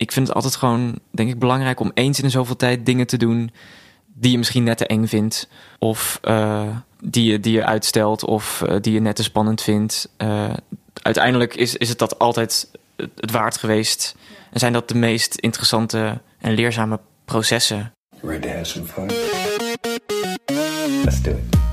ik vind het altijd gewoon, denk ik, belangrijk om eens in zoveel tijd dingen te doen die je misschien net te eng vindt. Of uh, die, je, die je uitstelt of uh, die je net te spannend vindt. Uh, uiteindelijk is, is het dat altijd het waard geweest. En zijn dat de meest interessante en leerzame processen. Ready to have some fun? Let's do it.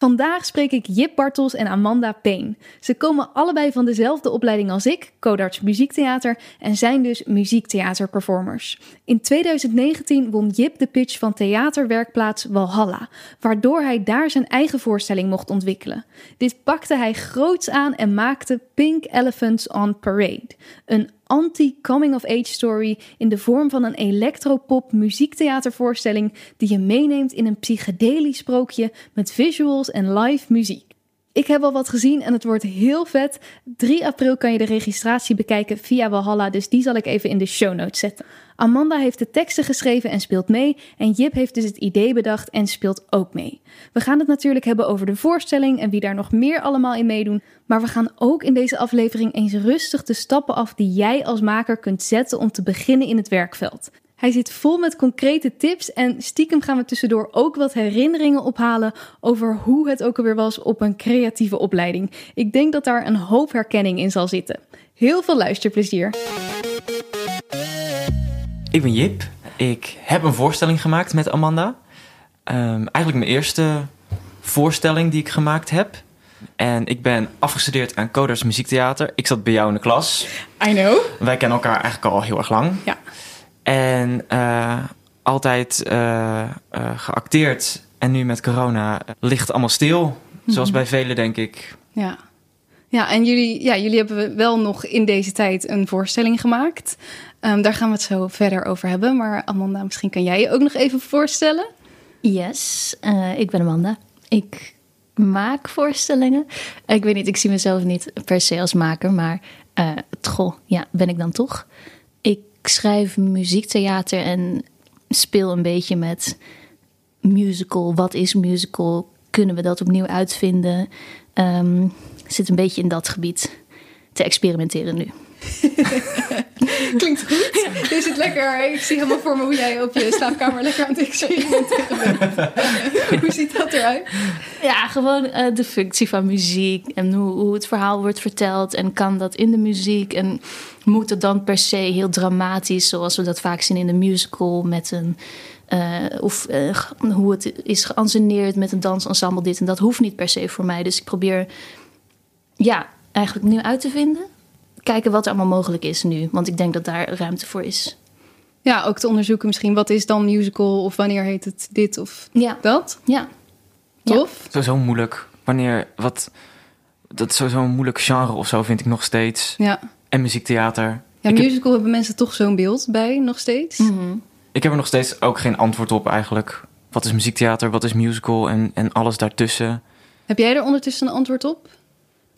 Vandaag spreek ik Jip Bartels en Amanda Peen. Ze komen allebei van dezelfde opleiding als ik, Codarts Muziektheater, en zijn dus muziektheaterperformers. In 2019 won Jip de pitch van theaterwerkplaats Walhalla, waardoor hij daar zijn eigen voorstelling mocht ontwikkelen. Dit pakte hij groots aan en maakte Pink Elephants on Parade, een anti-coming-of-age story in de vorm van een electropop muziektheatervoorstelling die je meeneemt in een psychedelisch sprookje met visuals en live muziek. Ik heb al wat gezien en het wordt heel vet. 3 april kan je de registratie bekijken via Walhalla, dus die zal ik even in de show notes zetten. Amanda heeft de teksten geschreven en speelt mee. En Jip heeft dus het idee bedacht en speelt ook mee. We gaan het natuurlijk hebben over de voorstelling en wie daar nog meer allemaal in meedoen. Maar we gaan ook in deze aflevering eens rustig de stappen af die jij als maker kunt zetten om te beginnen in het werkveld. Hij zit vol met concrete tips en stiekem gaan we tussendoor ook wat herinneringen ophalen over hoe het ook alweer was op een creatieve opleiding. Ik denk dat daar een hoop herkenning in zal zitten. Heel veel luisterplezier. Ik ben Jip. Ik heb een voorstelling gemaakt met Amanda. Um, eigenlijk mijn eerste voorstelling die ik gemaakt heb. En ik ben afgestudeerd aan Coders Muziektheater. Ik zat bij jou in de klas. I know. Wij kennen elkaar eigenlijk al heel erg lang. Ja. En uh, altijd uh, uh, geacteerd. En nu met corona ligt allemaal stil. Mm -hmm. Zoals bij velen, denk ik. Ja. Ja, en jullie, ja, jullie hebben wel nog in deze tijd een voorstelling gemaakt. Um, daar gaan we het zo verder over hebben. Maar Amanda, misschien kan jij je ook nog even voorstellen? Yes, uh, ik ben Amanda. Ik maak voorstellingen. Ik weet niet, ik zie mezelf niet per se als maker, maar uh, goh, ja, ben ik dan toch. Schrijf muziektheater en speel een beetje met musical. Wat is musical? Kunnen we dat opnieuw uitvinden? Um, zit een beetje in dat gebied te experimenteren nu. Klinkt goed. Ja. Is het lekker? Ik zie helemaal voor me hoe jij op je slaapkamer lekker aan het experimenteren bent. hoe ziet dat eruit? Ja, gewoon uh, de functie van muziek en hoe, hoe het verhaal wordt verteld. En kan dat in de muziek? En moet het dan per se heel dramatisch, zoals we dat vaak zien in de musical, met een. Uh, of uh, hoe het is geanceneerd met een dansensemble, dit en dat hoeft niet per se voor mij. Dus ik probeer ja, eigenlijk nieuw uit te vinden. Kijken wat er allemaal mogelijk is nu. Want ik denk dat daar ruimte voor is. Ja, ook te onderzoeken misschien. Wat is dan musical? Of wanneer heet het dit of ja. dat? Ja. Tof. Ja. Zo moeilijk. Wanneer, wat... Dat is zo'n moeilijk genre of zo, vind ik nog steeds. Ja. En muziektheater. Ja, musical heb... hebben mensen toch zo'n beeld bij, nog steeds. Mm -hmm. Ik heb er nog steeds ook geen antwoord op eigenlijk. Wat is muziektheater, wat is musical en, en alles daartussen. Heb jij er ondertussen een antwoord op?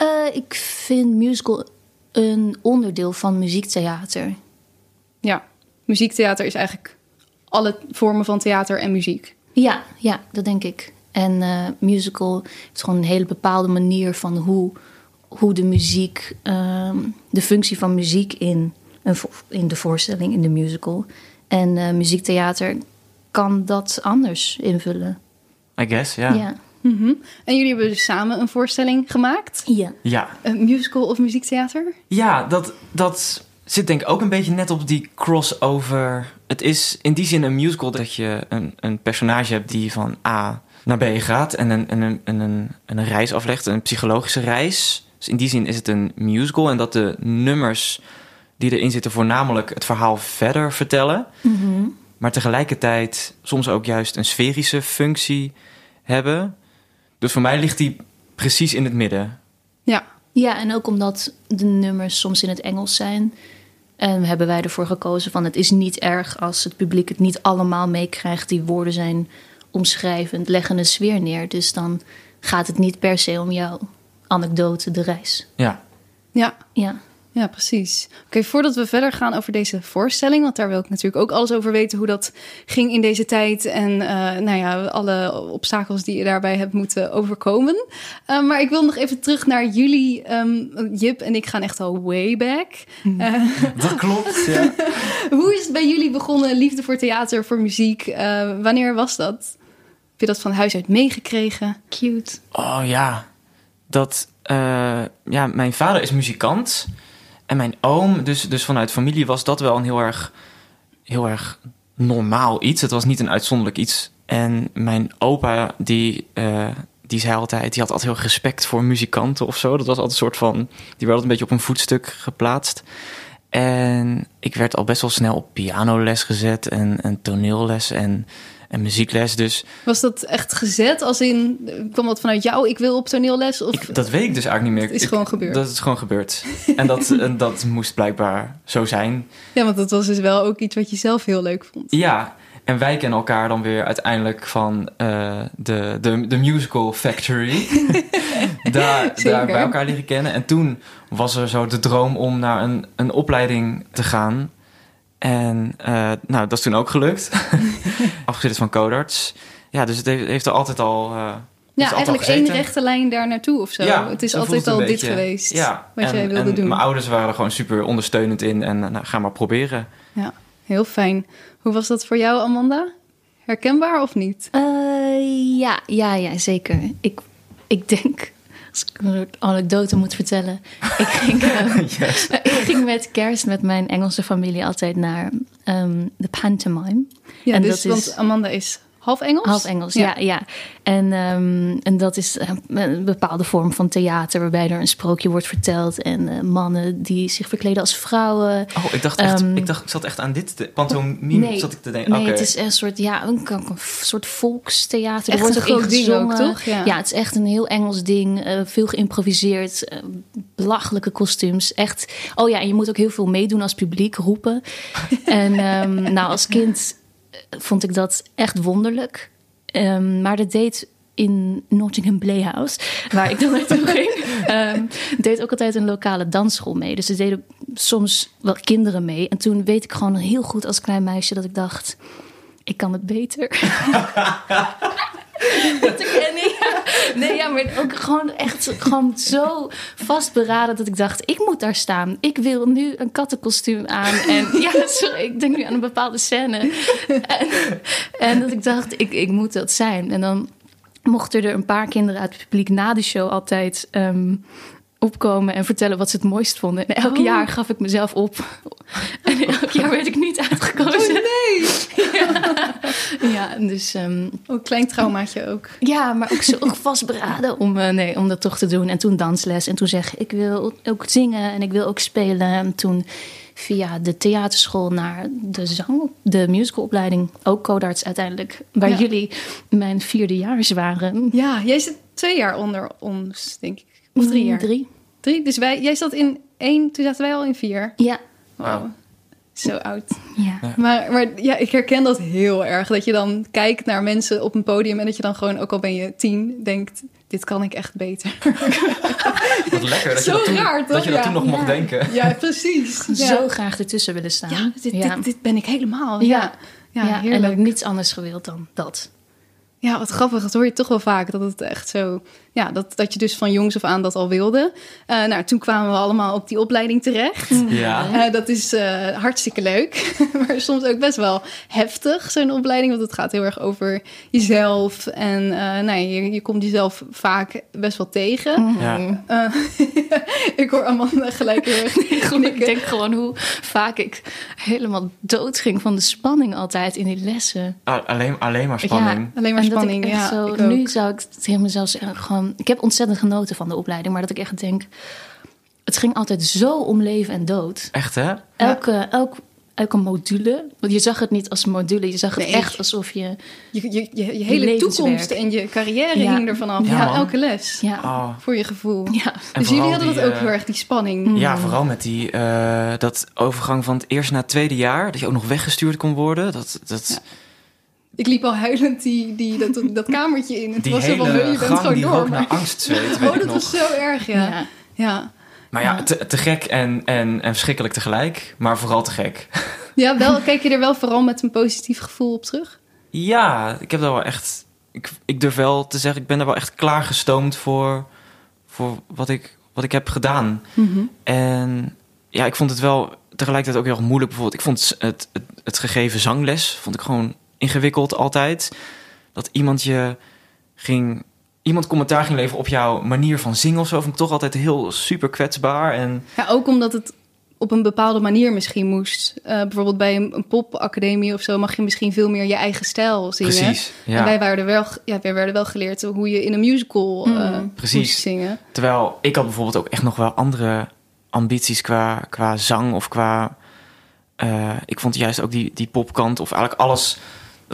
Uh, ik vind musical een onderdeel van muziektheater. Ja, muziektheater is eigenlijk alle vormen van theater en muziek. Ja, ja dat denk ik. En uh, musical is gewoon een hele bepaalde manier van hoe, hoe de muziek, um, de functie van muziek in, een, in de voorstelling, in de musical. En uh, muziektheater kan dat anders invullen. I guess, ja. ja. Mm -hmm. En jullie hebben dus samen een voorstelling gemaakt? Ja. ja. Een musical of muziektheater? Ja, dat, dat zit denk ik ook een beetje net op die crossover. Het is in die zin een musical dat je een, een personage hebt die van A naar B gaat en een, een, een, een, een reis aflegt, een psychologische reis. Dus in die zin is het een musical en dat de nummers die erin zitten voornamelijk het verhaal verder vertellen. Mm -hmm. Maar tegelijkertijd soms ook juist een sferische functie hebben. Dus voor mij ligt die precies in het midden. Ja. Ja, en ook omdat de nummers soms in het Engels zijn. En hebben wij ervoor gekozen van het is niet erg als het publiek het niet allemaal meekrijgt. Die woorden zijn omschrijvend, leggen een sfeer neer. Dus dan gaat het niet per se om jouw anekdote, de reis. Ja. Ja, Ja. Ja, precies. Oké, voordat we verder gaan over deze voorstelling, want daar wil ik natuurlijk ook alles over weten hoe dat ging in deze tijd en eh, nou ja, alle obstakels die je daarbij hebt moeten overkomen. Uh, maar ik wil nog even terug naar jullie. Um, Jip en ik gaan echt al way back. Uh, dat klopt. Ja. hoe is het bij jullie begonnen? Liefde voor theater, voor muziek. Uh, wanneer was dat? Heb je dat van huis uit meegekregen? Cute. Oh ja, dat. Uh, ja, mijn vader is muzikant. En mijn oom, dus, dus vanuit familie was dat wel een heel erg, heel erg normaal iets. Het was niet een uitzonderlijk iets. En mijn opa, die, uh, die zei altijd, die had altijd heel respect voor muzikanten of zo. Dat was altijd een soort van, die werd altijd een beetje op een voetstuk geplaatst. En ik werd al best wel snel op pianoles gezet en, en toneelles en, en muziekles. Dus was dat echt gezet? Als in, kwam dat vanuit jou, ik wil op toneelles? Of? Ik, dat weet ik dus eigenlijk niet meer. Is ik, gewoon gebeurd. Dat is gewoon gebeurd. en, dat, en dat moest blijkbaar zo zijn. Ja, want dat was dus wel ook iets wat je zelf heel leuk vond. Ja, en wij kennen elkaar dan weer uiteindelijk van uh, de, de, de Musical Factory. daar, daar bij elkaar leren kennen. En toen was er zo de droom om naar een, een opleiding te gaan. En uh, nou, dat is toen ook gelukt. Afgezet van Codarts. Ja, dus het heeft, heeft er altijd al. Uh, ja, eigenlijk één rechte lijn daar naartoe of zo. Ja, het is altijd al beetje, dit geweest ja, wat en, jij wilde en doen. Mijn ouders waren er gewoon super ondersteunend in en nou, ga maar proberen. Ja, heel fijn. Hoe was dat voor jou, Amanda? Herkenbaar of niet? Uh, ja, ja, ja, zeker. Ik, ik denk, als ik een anekdote moet vertellen. Ik ging, uh, yes. ik ging met kerst met mijn Engelse familie altijd naar um, de pantomime. Ja, en dus, dat want is Amanda is half Engels? half Engels, ja. ja, En, um, en dat is een bepaalde vorm van theater... waarbij er een sprookje wordt verteld... en uh, mannen die zich verkleden als vrouwen. Oh, ik dacht echt, Um, ik, dacht, ik zat echt aan dit te- pantomime Nee, zat ik te denken. Nee, het is een soort, ja, een, een soort volkstheater. Echt er wordt een groot ding ook, toch? Ja. het is echt een heel Engels ding. eh, veel geïmproviseerd. eh, belachelijke kostuums. Echt. Oh ja, en je moet ook heel veel meedoen als publiek, roepen. en um, nou, als kind vond ik dat echt wonderlijk. Um, maar dat deed in Nottingham Playhouse, waar ik dan naartoe ging, um, deed ook altijd een lokale dansschool mee. Dus er deden soms wel kinderen mee. En toen weet ik gewoon heel goed als klein meisje dat ik dacht, ik kan het beter. ik, nee, ja, maar ook gewoon echt gewoon zo vastberaden dat ik dacht, ik moet daar staan. Ik wil nu een kattenkostuum aan. En ja, sorry, ik denk nu aan een bepaalde scène. En, en dat ik dacht, ik, ik moet dat zijn. En dan mochten er een paar kinderen uit het publiek na de show altijd um, opkomen en vertellen wat ze het mooist vonden. En elk Oh. jaar gaf ik mezelf op. En elk jaar werd ik niet uitgekozen. Oh, nee! Ja, ja dus um, Oh, een klein traumaatje ook. ja, maar ook zo vastberaden om, uh, nee, om dat toch te doen. En toen dansles. En toen zeg ik, ik wil ook zingen en ik wil ook spelen. En toen via de theaterschool naar de zang, de musicalopleiding. Ook codarts uiteindelijk. Waar Ja. jullie mijn vierde jaars waren. Ja, jij zit twee jaar onder ons, denk ik. Of drie jaar? Drie. Drie. Dus wij, jij zat in één, toen zaten wij al in vier. Ja. Wow. Zo oud. Ja. Ja. Maar, maar ja, ik herken dat heel erg. Dat je dan kijkt naar mensen op een podium en dat je dan gewoon, ook al ben je tien, denkt: dit kan ik echt beter. Wat lekker dat je dat toen, raar, toch? dat, je dat Ja. toen nog mocht Ja. denken. ja, precies. Ja. Zo graag ertussen willen staan. Ja, dit, ja. Dit, dit ben ik helemaal. Ja. Ja, ja, Ja, en heerlijk. ook niets anders gewild dan dat. Ja, wat grappig. Dat hoor je toch wel vaak. Dat het echt zo... Ja, dat, dat je dus van jongs af aan dat al wilde. Eh, nou, toen kwamen we allemaal op die opleiding terecht. Ja. Eh, dat is eh, hartstikke leuk. maar soms ook best wel heftig, zo'n opleiding. Want het gaat heel erg over jezelf. En eh, nou, je, je komt jezelf vaak best wel tegen. Ja. Eh, ik hoor Amanda gelijk heel erg ik denk gewoon hoe vaak ik helemaal dood ging van de spanning altijd in die lessen. Alleen, alleen maar spanning. Alleen maar En dat spanning, ik echt ja. Zo, nu zou ik tegen mezelf zeggen, gewoon... Ik heb ontzettend genoten van de opleiding, maar dat ik echt denk... Het ging altijd zo om leven en dood. Echt hè? Elke, elk, een module. Want je zag het niet als module. Je zag het Nee. echt alsof je... Je, je, je, je hele levenswerk. toekomst en je carrière Ja. hing ervan af. Ja, elke les. Ja, Oh. Voor je gevoel. ja. En dus jullie vooral hadden die, dat ook eh, heel erg, die spanning. Ja, vooral met die, eh, dat overgang van het eerste naar het tweede jaar. Dat je ook nog weggestuurd kon worden. Dat, dat, Ja. Ik liep al huilend die, die, dat, dat kamertje in. En toen Die was er van, hele "Huh, je bent gewoon die door. maar- weet Oh, ik dat nog. was zo erg, ja. Ja. Ja, Maar ja, te, te gek en, en, en verschrikkelijk tegelijk. Maar vooral te gek. ja wel, kijk je er wel vooral met een positief gevoel op terug? Ja, ik heb daar wel echt... Ik, ik durf wel te zeggen, ik ben er wel echt klaargestoomd voor, voor wat, ik, wat ik heb gedaan. En ja, ik vond het wel tegelijkertijd ook heel erg moeilijk. Bijvoorbeeld, ik vond het, het, het gegeven zangles vond ik gewoon ingewikkeld altijd. Dat iemand je ging... Iemand commentaar ging leveren op jouw manier van zingen of zo... vond ik toch altijd heel super kwetsbaar. En Ja, ook omdat het op een bepaalde manier misschien moest. Eh, bijvoorbeeld bij een, een popacademie of zo mag je misschien veel meer je eigen stijl zingen. precies, En ja. wij werden wel, ja, wij werden wel geleerd hoe je in een musical eh, Mm, precies. moest zingen. Terwijl ik had bijvoorbeeld ook echt nog wel andere ambities qua, qua zang of qua... eh, ik vond juist ook die, die popkant of eigenlijk alles...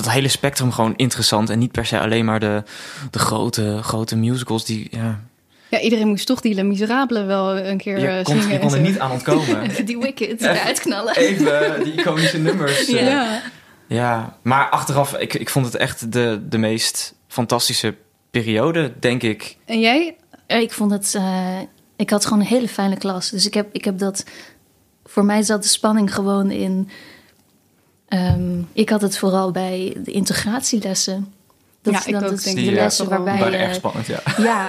Dat hele spectrum gewoon interessant. En niet per se alleen maar de, de grote, grote musicals die... Ja, Ja, iedereen moest toch die Les Miserables wel een keer je eh, kon, zingen. je kon er niet aan ontkomen. Die Wicked Ja. eruit knallen. Even die iconische nummers. eh. Ja. Ja, maar achteraf, ik, ik vond het echt de, de meest fantastische periode, denk ik. En jij? Ik vond het... eh, ik had gewoon een hele fijne klas. Dus ik heb, ik heb dat... Voor mij zat de spanning gewoon in... ehm, ik had het vooral bij de integratielessen. Dat, Ja, ik dat ook, is denk de lessen Vooral. waarbij waren erg spannend, ja. Ja,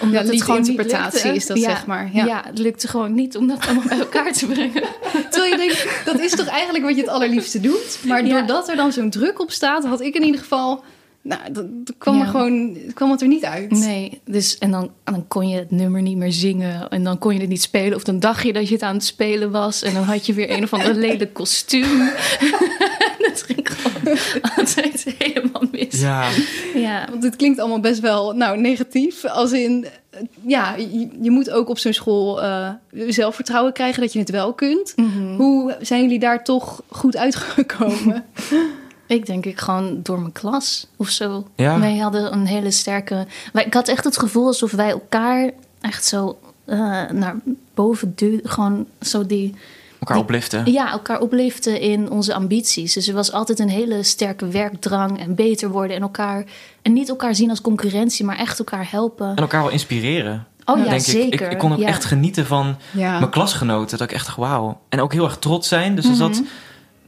omdat Ja, het gewoon lukte. is dat, ja. zeg maar. Ja. Ja. het lukte gewoon niet om dat allemaal bij elkaar te brengen. Terwijl je denkt, dat is toch eigenlijk wat je het allerliefste doet? Maar Ja. doordat er dan zo'n druk op staat, had ik in ieder geval... Nou, dat, dat kwam, Ja. er gewoon, kwam het er niet uit. Nee, dus en dan, kon je het nummer niet meer zingen en dan kon je het niet spelen. Of dan dacht je dat je het aan het spelen was en dan had je weer een of ander lelijk kostuum. dat ging gewoon altijd helemaal mis. Ja, Ja, Want dit klinkt allemaal best wel nou, negatief. Als in, ja, je, je moet ook op zo'n school eh, zelfvertrouwen krijgen dat je het wel kunt. Mhm. Hoe zijn jullie daar toch goed uitgekomen? ik denk ik gewoon door mijn klas of zo. Ja. Wij hadden een hele sterke... Wij, ik had echt het gevoel alsof wij elkaar echt zo eh, naar boven duwden. Gewoon zo die... elkaar Die- opliften. Ja, elkaar opliften in onze ambities. Dus er was altijd een hele sterke werkdrang en beter worden en elkaar. En niet elkaar zien als concurrentie, maar echt elkaar helpen. En elkaar wel inspireren. Oh ja, denk zeker. Ik. Ik, ik kon ook Ja. echt genieten van Ja. mijn klasgenoten. Dat ik echt wauw. En ook heel erg trots zijn. Dus Mhm.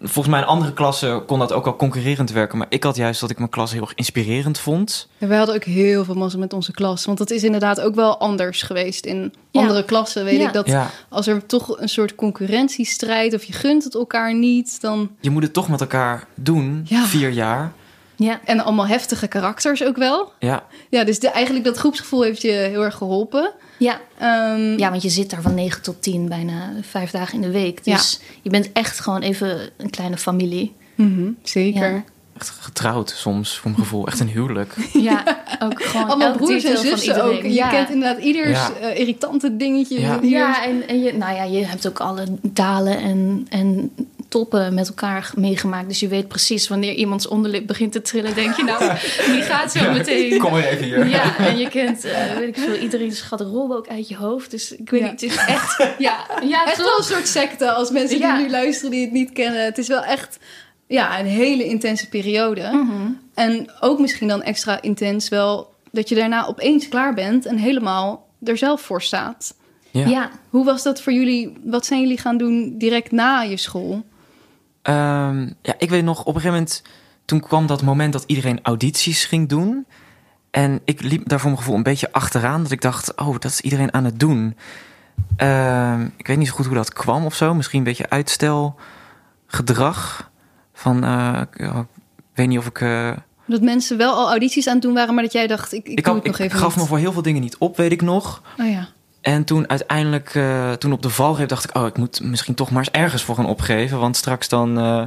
Volgens mij in andere klassen kon dat ook wel concurrerend werken. Maar ik had juist dat ik mijn klas heel erg inspirerend vond. Ja, wij hadden ook heel veel mazzel met onze klas. Want dat is inderdaad ook wel anders geweest. In Ja. andere klassen weet Ja. ik dat Ja, als er toch een soort concurrentiestrijd... of je gunt het elkaar niet, dan... je moet het toch met elkaar doen. Ja. Vier jaar. Ja, En allemaal heftige karakters ook wel. Ja, Ja, dus de, eigenlijk dat groepsgevoel heeft je heel erg geholpen. Ja. Ehm, ja, want je zit daar van 9 tot 10 bijna vijf dagen in de week. Dus je bent echt gewoon even een kleine familie. mhm, zeker. Ja. echt getrouwd soms, voor mijn gevoel. Echt een huwelijk. Ja, ook gewoon Allemaal broers en zussen ook. Je Ja. kent inderdaad ieders Ja. eh, irritante dingetje. Ja, en, en je, nou ja, je hebt ook alle dalen en, en toppen met elkaar meegemaakt. Dus je weet precies wanneer iemands onderlip begint te trillen. Denk je nou, die gaat zo meteen. Kom maar even hier. Ja, en je kent, eh, weet ik veel, iedereen's garderobe ook uit je hoofd. Dus ik weet Ja. niet, het is echt... Ja, ja Echt wel een soort secte als mensen Ja. die nu luisteren die het niet kennen. Het is wel echt ja, een hele intense periode. Mhm. En ook misschien dan extra intens wel dat je daarna opeens klaar bent en helemaal er zelf voor staat. Ja. Ja. Hoe was dat voor jullie? Wat zijn jullie gaan doen direct na je school? Ehm, ja, ik weet nog, op een gegeven moment... toen kwam dat moment dat iedereen audities ging doen. En ik liep daar voor mijn gevoel een beetje achteraan. Dat ik dacht, oh, dat is iedereen aan het doen. Ehm, ik weet niet zo goed hoe dat kwam of zo. Misschien een beetje uitstelgedrag. Van, eh, ik weet niet of ik... eh, Dat mensen wel al audities aan het doen waren, maar dat jij dacht, ik, ik, ik doe had- het nog ik even gaf niet. me voor heel veel dingen niet op, weet ik nog. Oh ja. En toen uiteindelijk, eh, toen op de valreep dacht ik... oh, ik moet misschien toch maar eens ergens voor gaan opgeven. Want straks dan, eh,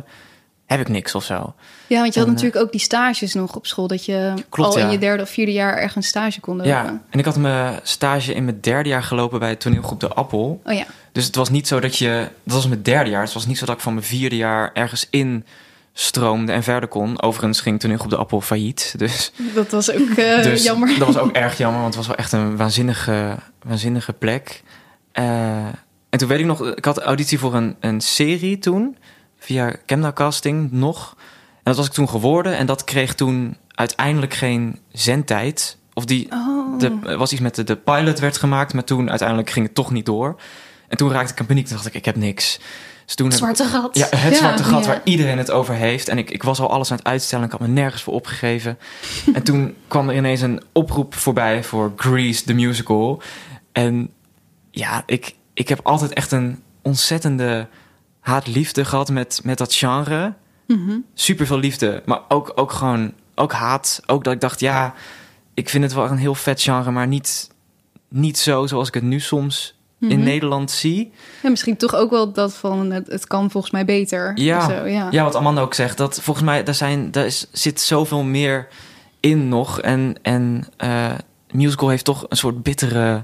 heb ik niks of zo. Ja, want je had En, natuurlijk ook die stages nog op school. Dat je Klopt, al in je derde of vierde jaar ergens stage kon lopen. Ja, en ik had mijn stage in mijn derde jaar gelopen bij toneelgroep De Appel. Oh ja. Dus het was niet zo dat je... Dat was mijn derde jaar. Het was niet zo dat ik van mijn vierde jaar ergens in stroomde en verder kon. Overigens ging toneelgroep De Appel failliet. Dus, Dat was ook eh, dus jammer. dat was ook erg jammer. Want het was wel echt een waanzinnige, waanzinnige plek. Eh, en toen weet ik nog... Ik had auditie voor een, een serie toen. Via Camna Casting nog. En dat was ik toen geworden. En dat kreeg toen uiteindelijk geen zendtijd. Of die... Oh. De, was iets met de, de pilot werd gemaakt, maar toen uiteindelijk ging het toch niet door. En toen raakte ik in paniek. Toen dacht ik, ik heb niks. Dus toen ik- Zwarte gat. ja, het Ja, zwarte gat ja. waar iedereen het over heeft. En ik, ik was al alles aan het uitstellen. Ik had me nergens voor opgegeven. en toen kwam er ineens een oproep voorbij voor Grease, the musical. En ja, ik, ik heb altijd echt een ontzettende haat-liefde gehad met, met dat genre. Mhm. Super veel liefde, maar ook, ook gewoon ook haat. Ook dat ik dacht, ja, ik vind het wel een heel vet genre, maar niet, niet zo zoals ik het nu soms in Mhm. Nederland zie. Ja, misschien toch ook wel dat van het, het kan volgens mij beter. Ja. Zo, ja. Ja, wat Amanda ook zegt, dat volgens mij daar, zijn, daar is, zit zoveel meer in nog. En, en eh, musical heeft toch een soort bittere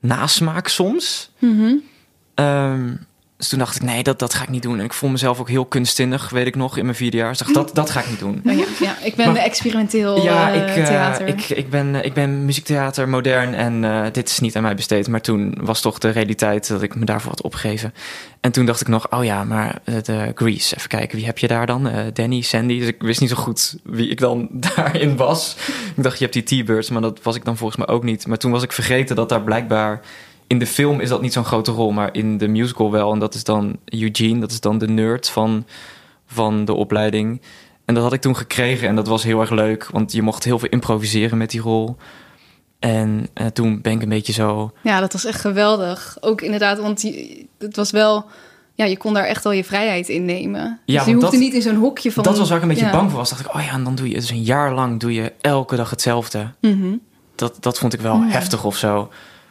nasmaak soms. Mhm. Ehm, dus toen dacht ik, nee, dat, dat ga ik niet doen. En ik voel mezelf ook heel kunstzinnig, weet ik nog, in mijn vierde jaar. Dus dacht, dat, dat ga ik niet doen. Oh ja, ja, ik ben Maar- experimenteel Ja, eh, ik, eh, theater. ik, ik, ben, eh, ik ben muziektheater, modern en dit is niet aan mij besteed. Maar toen was toch de realiteit dat ik me daarvoor had opgegeven. En toen dacht ik nog, oh ja, maar de Grease, even kijken, wie heb je daar dan? Danny, Sandy, dus ik wist niet zo goed wie ik dan daarin was. Ik dacht, je hebt die T-Birds, maar dat was ik dan volgens mij ook niet. Maar toen was ik vergeten dat daar blijkbaar... In de film is dat niet zo'n grote rol, maar in de musical wel. En dat is dan Eugene, dat is dan de nerd van, van de opleiding. En dat had ik toen gekregen en dat was heel erg leuk, want je mocht heel veel improviseren met die rol. En eh, toen ben ik een beetje zo. Ja, dat was echt geweldig. Ook inderdaad, want je- het was wel... Ja, je kon daar echt wel je vrijheid in nemen. Ja, dus je hoefde dat- niet in zo'n hokje van... dat was waar ik een beetje ja. bang voor was. Dacht ik, oh ja, en dan doe je dus een jaar lang doe je elke dag hetzelfde. Mhm. Dat, dat vond ik wel heftig of zo.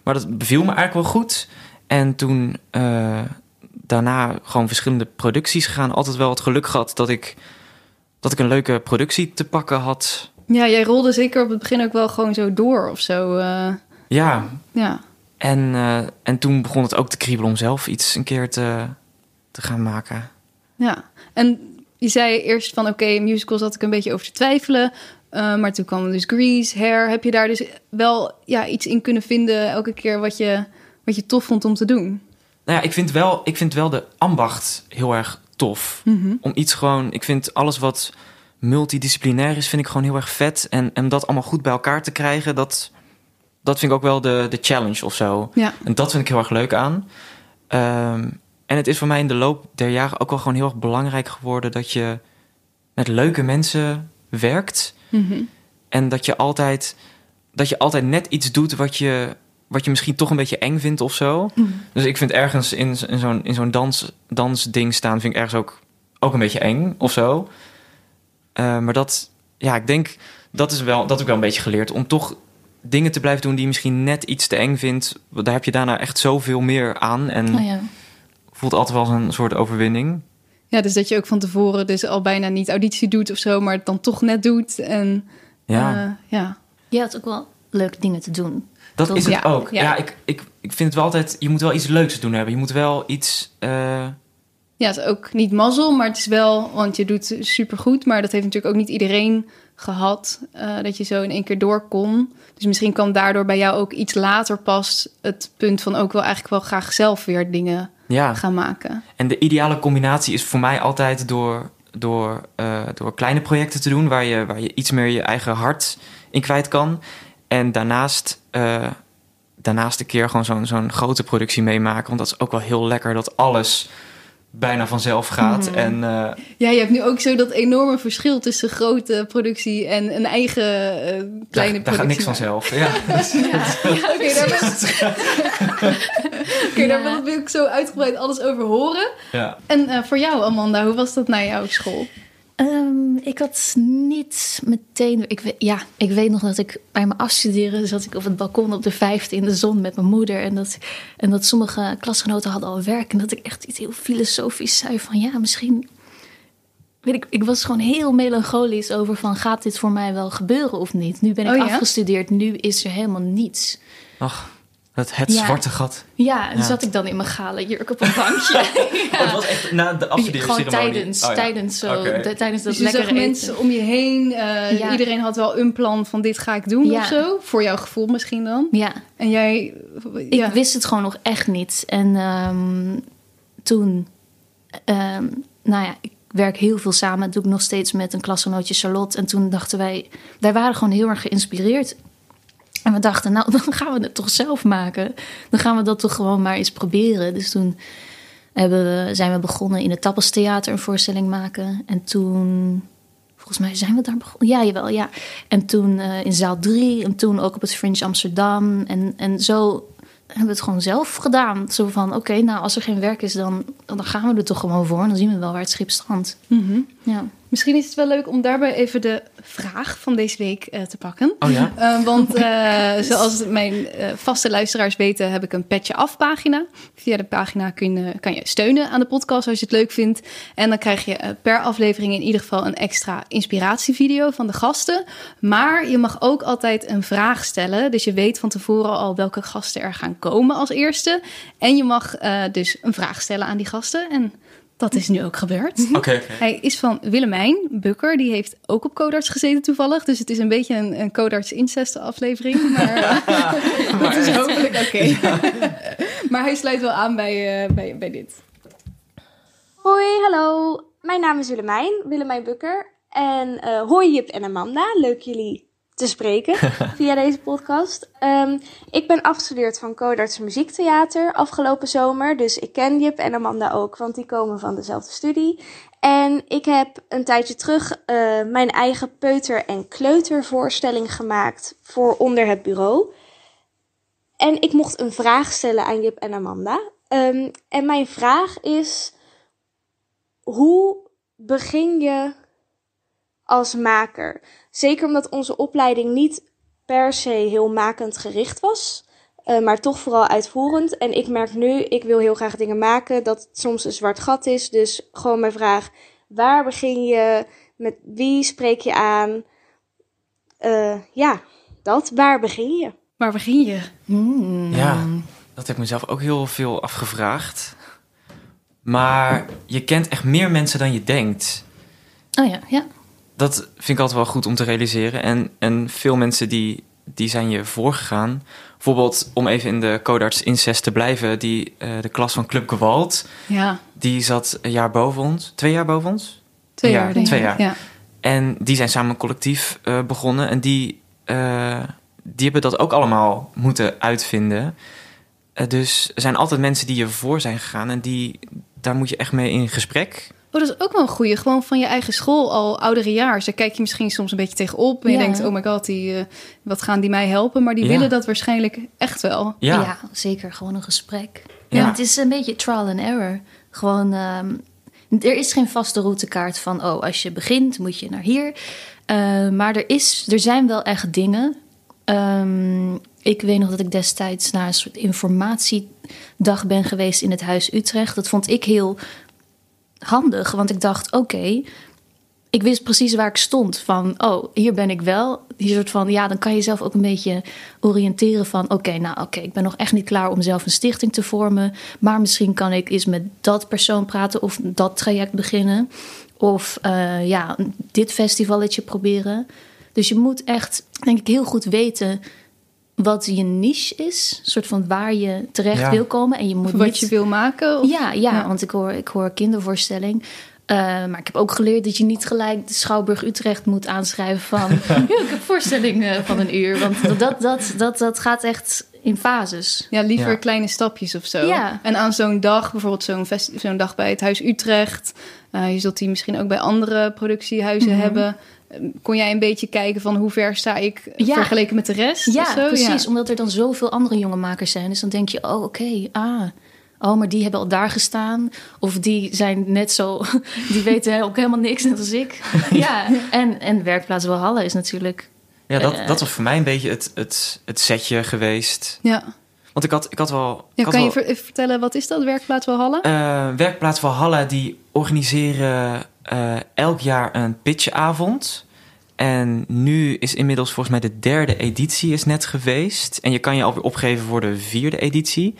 Maar dat beviel me eigenlijk wel goed. En toen eh, daarna gewoon verschillende producties gegaan. Altijd wel het geluk gehad dat ik, dat ik een leuke productie te pakken had. Ja, jij rolde zeker op het begin ook wel gewoon zo door of zo. eh, Ja, ja. en, eh, en toen begon het ook te kriebelen om zelf iets een keer te, te gaan maken. Ja, en je zei eerst van oké, musicals had ik een beetje over te twijfelen. Eh, maar toen kwam dus Grease, Hair. Heb je daar dus wel ja, iets in kunnen vinden elke keer wat je, wat je tof vond om te doen? Nou ja, ik vind wel, ik vind wel de ambacht heel erg tof. Mhm. Om iets gewoon, ik vind alles wat multidisciplinair is, vind ik gewoon heel erg vet. En, en dat allemaal goed bij elkaar te krijgen, dat, dat vind ik ook wel de, de challenge of zo. Ja, En dat vind ik heel erg leuk aan. Ehm, en het is voor mij in de loop der jaren ook wel gewoon heel erg belangrijk geworden dat je met leuke mensen werkt. Mhm. En dat je altijd, dat je altijd net iets doet wat je, wat je misschien toch een beetje eng vindt of zo. Mhm. Dus ik vind ergens in, in zo'n, in zo'n dans, dansding staan, vind ik ergens ook, ook een beetje eng of zo. Eh, maar dat, ja, ik denk, dat is wel, dat heb ik wel een beetje geleerd. Om toch dingen te blijven doen die je misschien net iets te eng vindt. Daar heb je daarna echt zoveel meer aan. En Oh ja. voelt altijd wel als een soort overwinning. Ja, dus dat je ook van tevoren dus al bijna niet auditie doet of zo, maar het dan toch net doet. En Ja, eh, ja. Je had ook wel leuke dingen te doen. dat toch? is het Ja, ook. ja. Ja, ik, ik, ik vind het wel altijd, je moet wel iets leuks te doen hebben. Je moet wel iets... eh, ja, het is ook niet mazzel, maar het is wel, want je doet supergoed. Maar dat heeft natuurlijk ook niet iedereen gehad, eh, dat je zo in één keer door kon. Dus misschien kwam daardoor bij jou ook iets later pas het punt van ook wel eigenlijk wel graag zelf weer dingen ja. gaan maken. En de ideale combinatie is voor mij altijd door, door, eh, door kleine projecten te doen... Waar je, waar je iets meer je eigen hart in kwijt kan. En daarnaast, eh, daarnaast een keer gewoon zo'n zo'n grote productie meemaken. Want dat is ook wel heel lekker dat alles bijna vanzelf gaat. Mhm. En eh, Ja, je hebt nu ook zo dat enorme verschil tussen grote productie en een eigen kleine daar, daar gaat niks productie. vanzelf. Ja, Oké, daar, Oké, daar wil- ik zo uitgebreid alles over horen. ja. En eh, voor jou, Amanda, hoe was dat na jouw school? Ehm, ik had niet meteen. Ik weet, ja, ik weet nog dat ik bij mijn afstuderen zat ik op het balkon op de vijfde in de zon met mijn moeder. En dat, en dat sommige klasgenoten hadden al werk. En dat ik echt iets heel filosofisch zei van ja, misschien weet ik, ik was gewoon heel melancholisch over van gaat dit voor mij wel gebeuren of niet? Nu ben ik Oh ja? afgestudeerd, nu is er helemaal niets. Ach, het, het Ja. zwarte gat. Ja, en Ja. zat ik dan in mijn gale jurk op een bankje. Oh, het was echt na de Gewoon afstudeerceremonie. tijdens, Oh ja. tijdens, zo, de- tijdens dat Dus lekkere mensen om je heen. eh, Ja. Iedereen had wel een plan van dit ga ik doen Ja. of zo. Voor jouw gevoel misschien dan. Ja, En jij... ik ja. wist het gewoon nog echt niet. En ehm, toen, ehm, nou ja, ik werk heel veel samen. Dat doe ik nog steeds met een klasgenootje Charlotte. En toen dachten wij, wij waren gewoon heel erg geïnspireerd. En we dachten, nou, dan gaan we het toch zelf maken. Dan gaan we dat toch gewoon maar eens proberen. Dus toen hebben we, zijn we begonnen in het Tappelstheater een voorstelling maken. En toen, volgens mij zijn we daar begonnen. Ja, jawel, ja. En toen eh, in zaal 3 en toen ook op het Fringe Amsterdam. En, en zo hebben we het gewoon zelf gedaan. Zo van, oké, nou, als er geen werk is, dan, dan gaan we er toch gewoon voor. En dan zien we wel waar het schip strandt. Mhm. Ja. Misschien is het wel leuk om daarbij even de vraag van deze week eh, te pakken. Oh ja? Eh, want eh, zoals mijn eh, vaste luisteraars weten, heb ik een petje af pagina. Via de pagina kun je, kan je steunen aan de podcast als je het leuk vindt. En dan krijg je per aflevering in ieder geval een extra inspiratievideo van de gasten. Maar je mag ook altijd een vraag stellen. Dus je weet van tevoren al welke gasten er gaan komen als eerste. En je mag eh, dus een vraag stellen aan die gasten. En dat is nu ook gebeurd. Oké. Hij is van Willemijn Bukker. Die heeft ook op Codarts gezeten toevallig. Dus het is een beetje een, een Codarts incest aflevering. Maar het is hopelijk oké. maar hij sluit wel aan bij, eh, bij, bij dit. Hoi, hallo. Mijn naam is Willemijn, Willemijn Bukker. En eh hoi Jip en Amanda, leuk jullie te spreken via deze podcast. Ehm, ik ben afgestudeerd van Codarts Muziektheater afgelopen zomer. Dus ik ken Jip en Amanda ook, want die komen van dezelfde studie. En ik heb een tijdje terug eh, mijn eigen peuter- en kleutervoorstelling gemaakt voor onder het bureau. En ik mocht een vraag stellen aan Jip en Amanda. Ehm, en mijn vraag is hoe begin je als maker? Zeker omdat onze opleiding niet per se heel makend gericht was, eh, maar toch vooral uitvoerend. En ik merk nu, ik wil heel graag dingen maken, dat het soms een zwart gat is. Dus gewoon mijn vraag, waar begin je? Met wie spreek je aan? Eh, ja, dat, waar begin je? Waar begin je? Hmm. Ja, dat heb ik mezelf ook heel veel afgevraagd. Maar je kent echt meer mensen dan je denkt. Oh ja, ja. Dat vind ik altijd wel goed om te realiseren. En, en veel mensen die, die zijn je voorgegaan. Bijvoorbeeld, om even in de codarts incest te blijven... Die, eh, de klas van Club Gewalt, Ja, die zat een jaar boven ons. Twee jaar boven ons? twee Ja, jaar twee jaar. Ja. En die zijn samen een collectief eh, begonnen. En die, eh, die hebben dat ook allemaal moeten uitvinden. Dus er zijn altijd mensen die je voor zijn gegaan. En die, daar moet je echt mee in gesprek. Oh, dat is ook wel een goeie. Gewoon van je eigen school al ouderejaars. Daar kijk je misschien soms een beetje tegenop. En je Ja. denkt, oh my god, die, eh, wat gaan die mij helpen? Maar die Ja. willen dat waarschijnlijk echt wel. Ja, Ja. zeker. Gewoon een gesprek. Ja. Ja. het is een beetje trial and error. Gewoon, ehm, er is geen vaste routekaart van, oh, als je begint moet je naar hier. Eh, maar er, is, er zijn wel echt dingen. Ehm, ik weet nog dat ik destijds naar een soort informatiedag ben geweest in het Huis Utrecht. Dat vond ik heel handig, want ik dacht, oké, ik wist precies waar ik stond. Van, oh, hier ben ik wel. Die soort van, ja, dan kan je zelf ook een beetje oriënteren van... oké, nou oké, ik ben nog echt niet klaar om zelf een stichting te vormen... maar misschien kan ik eens met dat persoon praten of dat traject beginnen... of eh, ja, dit festivalletje proberen. Dus je moet echt, denk ik, heel goed weten wat je niche is. Een soort van waar je terecht Ja. wil komen. En je moet Wat niet... je wil maken. Of... Ja, ja, Ja. want ik hoor, ik hoor kindervoorstelling. Eh, maar ik heb ook geleerd dat je niet gelijk de Schouwburg Utrecht moet aanschrijven van... ja, ik heb een voorstelling eh, van een uur. Want dat, dat, dat, dat gaat echt in fases. Ja, liever Ja. kleine stapjes of zo. Ja. En aan zo'n dag, bijvoorbeeld zo'n, zo'n dag bij het Huis Utrecht. eh, je zult die misschien ook bij andere productiehuizen Mhm. hebben. Eh, Kon jij een beetje kijken van hoe ver sta ik Ja. vergeleken met de rest? of Ja, zo? precies. Omdat er dan zoveel andere jonge makers zijn. Dus dan denk je, oh oké, ah... Oh, maar die hebben al daar gestaan. Of die zijn net zo... Die weten ook helemaal niks, net als ik. Ja, en, en Werkplaats Walhalla is natuurlijk... ja dat, Eh. dat was voor mij een beetje het, het, het setje geweest. Ja. Want ik had, ik had wel... Ik ja had kan je wel vertellen, wat is dat, Werkplaats Walhalla? eh, Werkplaats Valhalla, die organiseren eh, elk jaar een pitchavond. En nu is inmiddels volgens mij de derde editie is net geweest. En je kan je alweer opgeven voor de vierde editie.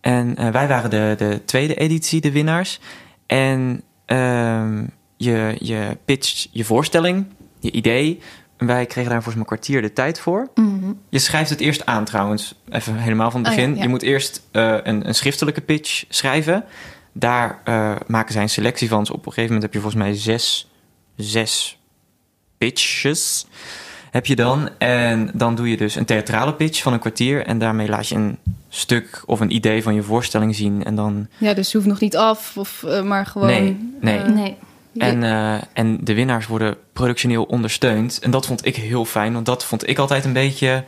En eh, wij waren de, de tweede editie, de winnaars. En ehm, je, je pitcht je voorstelling, je idee. En wij kregen daar volgens mij een kwartier de tijd voor. Mhm. Je schrijft het eerst aan trouwens, even helemaal van het Oh ja, begin. ja. Je moet eerst eh, een, een schriftelijke pitch schrijven. Daar eh, maken zij een selectie van. Dus op een gegeven moment heb je volgens mij zes, zes pitches. Heb je dan. En dan doe je dus een theatrale pitch van een kwartier. En daarmee laat je een stuk of een idee van je voorstelling zien. En dan. Ja, dus het hoeft nog niet af, of, eh, maar gewoon... Nee, nee. eh, Nee. En, eh, en de winnaars worden productioneel ondersteund. En dat vond ik heel fijn. Want dat vond ik altijd een beetje.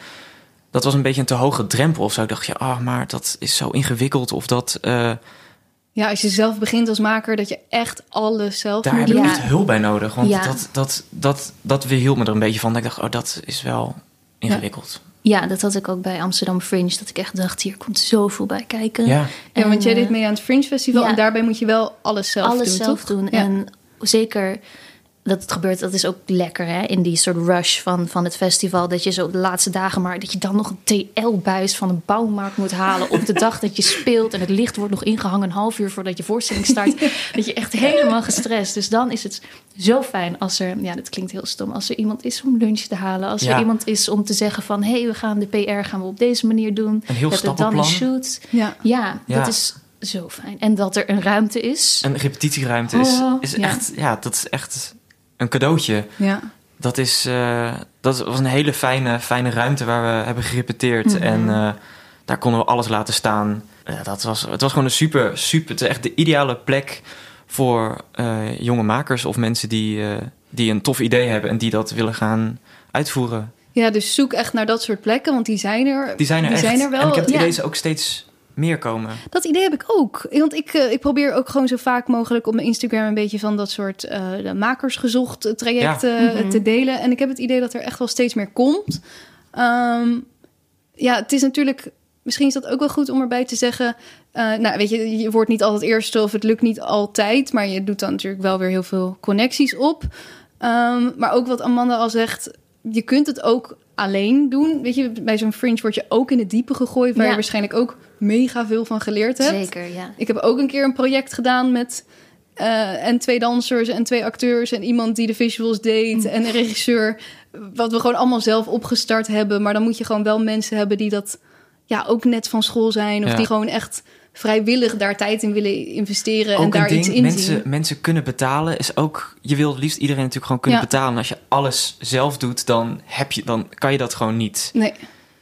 Dat was een beetje een te hoge drempel. Of zo. Ik dacht, ja, ah, maar dat is zo ingewikkeld. Of dat. Ja, als je zelf begint als maker, dat je echt alles zelf daar moet heb ik echt hulp bij nodig. Want Ja. dat, dat, dat, dat weerhield me er een beetje van. Dat ik dacht, oh, dat is wel ingewikkeld. Ja, dat had ik ook bij Amsterdam Fringe. Dat ik echt dacht, hier komt zoveel bij kijken. Ja, Ja, want jij En, deed mee aan het Fringe Festival ja. en daarbij moet je wel alles zelf alles doen, zelf toch? doen. Ja. En zeker dat het gebeurt, dat is ook lekker hè? in die soort rush van, van het festival. Dat je zo de laatste dagen maar dat je dan nog een TL-buis van een bouwmarkt moet halen op de dag dat je speelt. En het licht wordt nog ingehangen een half uur voordat je voorstelling start. dat je echt helemaal gestrest. Dus dan is het zo fijn als er, ja, dat klinkt heel stom, als er iemand is om lunch te halen. Als Ja. er iemand is om te zeggen van hé, hey, we gaan de PR gaan we op deze manier doen. Een heel dat dan een shoot. Ja. Ja, Ja. dat is zo fijn. En dat er een ruimte is. een repetitieruimte is, Oh, is ja. echt. Ja, dat is echt een cadeautje. Ja. Dat, is, eh, dat was een hele fijne, fijne ruimte waar we hebben gerepeteerd. Mhm. En eh, daar konden we alles laten staan. Ja, dat was, het was gewoon een super, super... Het is echt de ideale plek voor eh, jonge makers of mensen die, die een tof idee hebben... en die dat willen gaan uitvoeren. ja, dus zoek echt naar dat soort plekken, want die zijn er. Die zijn er die echt. Zijn er wel. En ik heb het ja. idee ze ook steeds meer komen. Dat idee heb ik ook. Want ik, eh, ik probeer ook gewoon zo vaak mogelijk op mijn Instagram een beetje van dat soort eh, de makersgezocht trajecten Ja. Mhm. te delen. En ik heb het idee dat er echt wel steeds meer komt. Ehm, ja, het is natuurlijk. Misschien is dat ook wel goed om erbij te zeggen. eh, nou, weet je, je wordt niet altijd eerste of het lukt niet altijd. Maar je doet dan natuurlijk wel weer heel veel connecties op. Ehm, maar ook wat Amanda al zegt, je kunt het ook alleen doen. Weet je, bij zo'n fringe word je ook in het diepe gegooid, waar Ja. je waarschijnlijk ook mega veel van geleerd hebt. Zeker, ja. Ik heb ook een keer een project gedaan met eh, en twee dansers en twee acteurs en iemand die de visuals deed Mm. en een regisseur. Wat we gewoon allemaal zelf opgestart hebben. Maar dan moet je gewoon wel mensen hebben die dat ja ook net van school zijn of Ja. die gewoon echt vrijwillig daar tijd in willen investeren en daar een ding, iets in zien. mensen, mensen kunnen betalen is ook... Je wil het liefst iedereen natuurlijk gewoon kunnen Ja. betalen. En als je alles zelf doet, dan, heb je, dan kan je dat gewoon niet. Nee.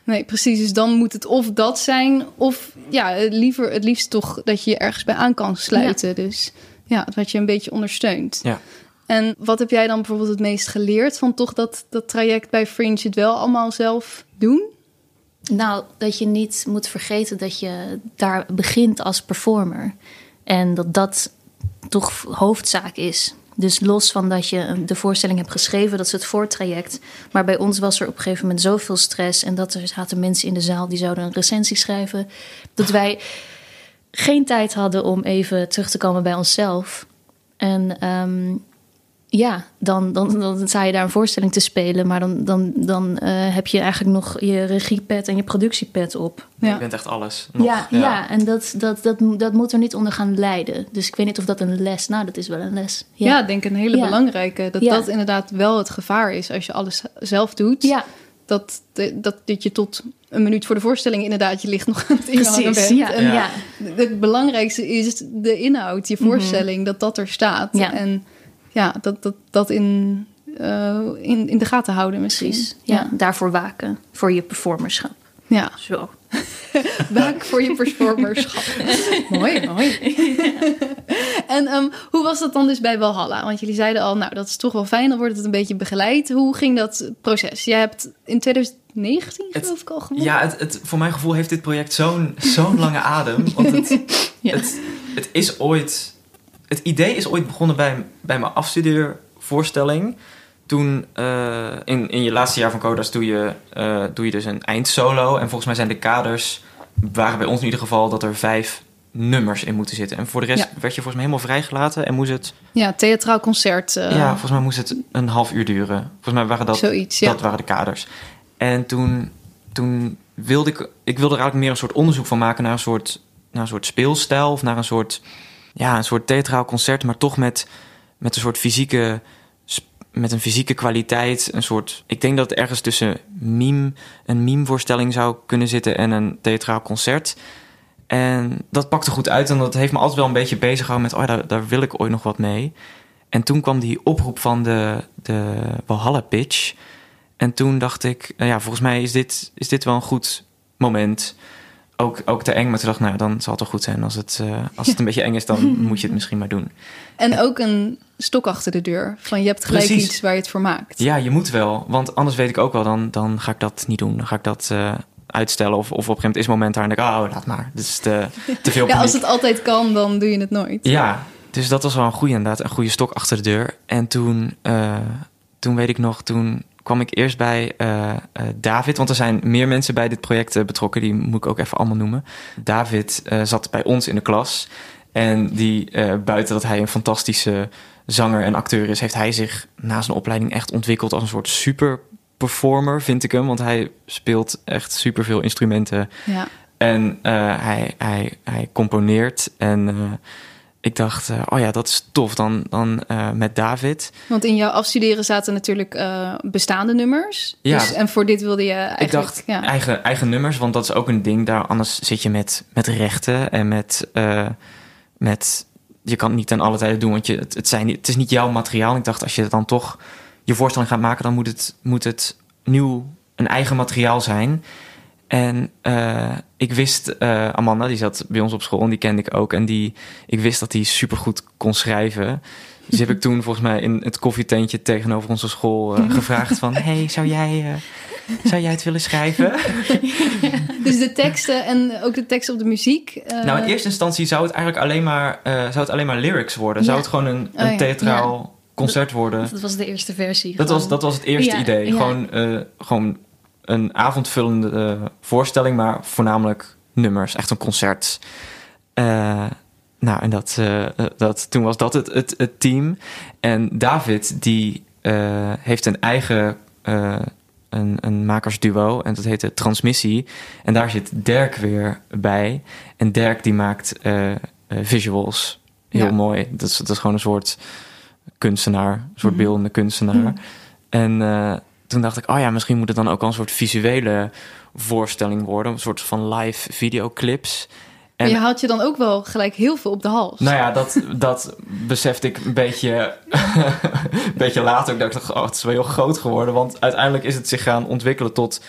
Nee, precies. Dus dan moet het of dat zijn, of ja, het liever, het liefst toch dat je je ergens bij aan kan sluiten. Dus ja, dat je een beetje ondersteunt. Ja. En wat heb jij dan bijvoorbeeld het meest geleerd van toch dat, dat traject bij Fringe het wel allemaal zelf doen? Nou, dat je niet moet vergeten dat je daar begint als performer. En dat dat toch hoofdzaak is. Dus los van dat je de voorstelling hebt geschreven, dat is het voortraject. Maar bij ons was er op een gegeven moment zoveel stress. En dat er zaten mensen in de zaal die zouden een recensie schrijven. Dat wij geen tijd hadden om even terug te komen bij onszelf. En ehm, ja, dan, dan, dan sta je daar een voorstelling te spelen. Maar dan, dan, dan eh, heb je eigenlijk nog je regiepad en je productiepad op. Je Ja. bent echt alles. nog. Ja, ja. en dat, dat, dat, dat moet er niet onder gaan lijden. Dus ik weet niet of dat een les... Nou, dat is wel een les. Ja, ik denk een hele Ja. belangrijke. Dat Ja. dat inderdaad wel het gevaar is als je alles zelf doet. ja Dat, dat, dat je tot een minuut voor de voorstelling inderdaad je licht nog aan het inhangen precies. bent. Ja, En ja. Ja. Het belangrijkste is de inhoud, je voorstelling, dat dat er staat. Mhm. Ja. En ja, dat, dat, dat in, eh, in, in de gaten houden misschien. precies. Ja. daarvoor waken. Voor je performerschap. Ja, Zo. waak voor je performerschap. mooi, mooi. en ehm, hoe was dat dan dus bij Valhalla? Want jullie zeiden al, nou, dat is toch wel fijn, dan wordt het een beetje begeleid. Hoe ging dat proces? Jij hebt in 2019, Het- geloof ik, al gewonnen. Ja, het, het, voor mijn gevoel heeft dit project zo'n zo'n lange adem. Want het, Ja. het, het is ooit... Het idee is ooit begonnen bij, bij mijn afstudeervoorstelling. Toen, eh, in, in je laatste jaar van Codas doe je, eh, doe je dus een eindsolo. En volgens mij zijn de kaders, waren bij ons in ieder geval, dat er vijf nummers in moeten zitten. En voor de rest Ja. werd je volgens mij helemaal vrijgelaten en moest het, Ja, theatraal concert. eh, ja, volgens mij moest het een half uur duren. Volgens mij waren dat, zoiets. Ja. dat waren de kaders. En toen, toen wilde ik, ik wilde er eigenlijk meer een soort onderzoek van maken naar een soort, naar een soort speelstijl of naar een soort, ja, een soort theatraal concert, maar toch met, met een soort fysieke, met een fysieke kwaliteit. Een soort, ik denk dat het ergens tussen meme, een meme-voorstelling zou kunnen zitten en een theatraal concert. En dat pakte goed uit en dat heeft me altijd wel een beetje bezig gehouden met, oh, daar, daar wil ik ooit nog wat mee. En toen kwam die oproep van de, de pitch. En toen dacht ik, nou ja, volgens mij is dit, is dit wel een goed moment. Ook, ook te eng, maar toen dacht ik, nou, dan zal het wel goed zijn. Als het, eh, als het een beetje eng is, dan moet je het misschien maar doen. En ook een stok achter de deur. Van je hebt gelijk Precies. iets waar je het voor maakt. Ja, je moet wel, want anders weet ik ook wel, dan, dan ga ik dat niet doen. Dan ga ik dat eh, uitstellen. Of, of op een gegeven moment is het moment daar en denk ik, oh, laat maar. Dit is te, te veel Ja, als het altijd kan, dan doe je het nooit. Ja, dus dat was wel een goede inderdaad. Een goede stok achter de deur. En toen, eh, toen weet ik nog, toen kwam ik eerst bij eh, eh, David. Want er zijn meer mensen bij dit project eh, betrokken. Die moet ik ook even allemaal noemen. David zat bij ons in de klas. En die, buiten dat hij een fantastische zanger en acteur is... heeft hij zich na zijn opleiding echt ontwikkeld als een soort super performer, vind ik hem. Want hij speelt echt superveel instrumenten. Ja. En hij, hij, hij componeert. En ik dacht, eh, oh ja, dat is tof. Dan, dan eh, met David. Want in jouw afstuderen zaten natuurlijk eh, bestaande nummers. Ja. Dus, en voor dit wilde je eigenlijk... ik dacht, ja. eigen, eigen nummers, want dat is ook een ding. Daar, anders zit je met, met rechten en met, met... Je kan het niet ten alle tijde doen, want je, het, het, zijn, het is niet jouw materiaal. Ik dacht, als je dan toch je voorstelling gaat maken... dan moet het, moet het nieuw een eigen materiaal zijn. En ik wist, eh, Amanda, die zat bij ons op school en die kende ik ook. En die, ik wist dat hij supergoed kon schrijven. Dus heb ik toen volgens mij in het koffietentje tegenover onze school eh, gevraagd van... hey, zou jij, eh, zou jij het willen schrijven? Dus de teksten en ook de teksten op de muziek. nou, in eerste instantie zou het eigenlijk alleen maar, zou het alleen maar lyrics worden. Zou het gewoon een, Oh, een ja. concert concert worden. Dat was de eerste versie. Dat was, dat was het eerste idee. Gewoon, gewoon een avondvullende eh, voorstelling, maar voornamelijk nummers. Echt een concert. Eh, nou, en dat, eh, dat, toen was dat het, het, het team. En David, die heeft een eigen een, een makersduo. En dat heette Transmissie. En daar zit Dirk weer bij. En Dirk die maakt visuals. Heel Ja. mooi. Dat is, dat is gewoon een soort kunstenaar. Een soort Mhm. beeldende kunstenaar. Mhm. En toen dacht ik, oh ja, misschien moet het dan ook al een soort visuele voorstelling worden. Een soort van live videoclips. Maar En je haalt je dan ook wel gelijk heel veel op de hals. nou ja, dat, dat besefte ik een beetje, een beetje later. Ik dacht, oh, het is wel heel groot geworden. Want uiteindelijk is het zich gaan ontwikkelen tot,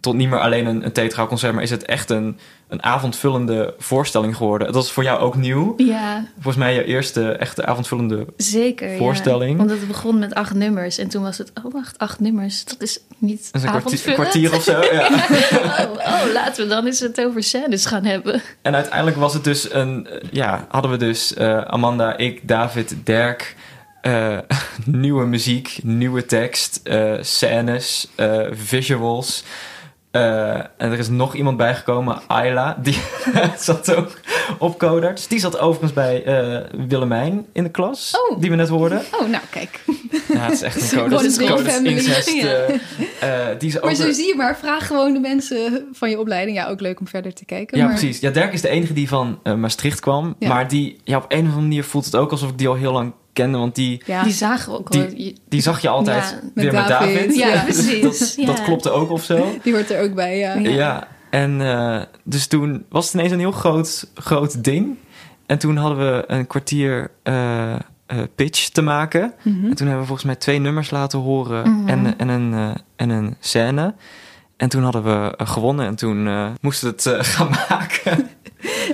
tot niet meer alleen een, een theatraal concert... maar is het echt een, een avondvullende voorstelling geworden. Dat is voor jou ook nieuw. Ja, Volgens mij je eerste echte avondvullende... zeker. Voorstelling. Ja. Want het begon met acht nummers. En toen was het, oh wacht, acht nummers. Dat is niet Dat is een kwartier, een avondvullend. kwartier of zo. Ja. oh, oh, laten we dan eens het over scènes gaan hebben. En uiteindelijk was het dus een... Ja, hadden we dus eh, Amanda, ik, David, Dirk... eh, nieuwe muziek, nieuwe tekst, eh, scènes, eh, visuals. En er is nog iemand bijgekomen, Ayla, die zat ook op Codarts. Die zat overigens bij Willemijn in de klas, Oh. die we net hoorden. Oh, nou kijk. Ja, het is echt een Codarts, incest. Ja. die is Maar over... zo zie je maar, vraag gewoon de mensen van je opleiding. Ja, ook leuk om verder te kijken. Ja, maar... precies. Ja, Dirk is de enige die van Maastricht kwam. Ja. Maar die, ja, op een of andere manier voelt het ook alsof ik die al heel lang kende. Want die, Ja. Die zagen we ook Die- die zag je altijd Ja, met weer met David. David. Ja, Ja. precies. Dat, Ja. dat klopte ook of zo. Die hoort er ook bij, ja. Ja. Ja. En eh, dus toen was het ineens een heel groot, groot ding. En toen hadden we een kwartier eh, eh, pitch te maken. Mhm. En toen hebben we volgens mij twee nummers laten horen Mhm. en, en, een, en een scène. En toen hadden we gewonnen en toen eh, moesten we het eh, gaan maken.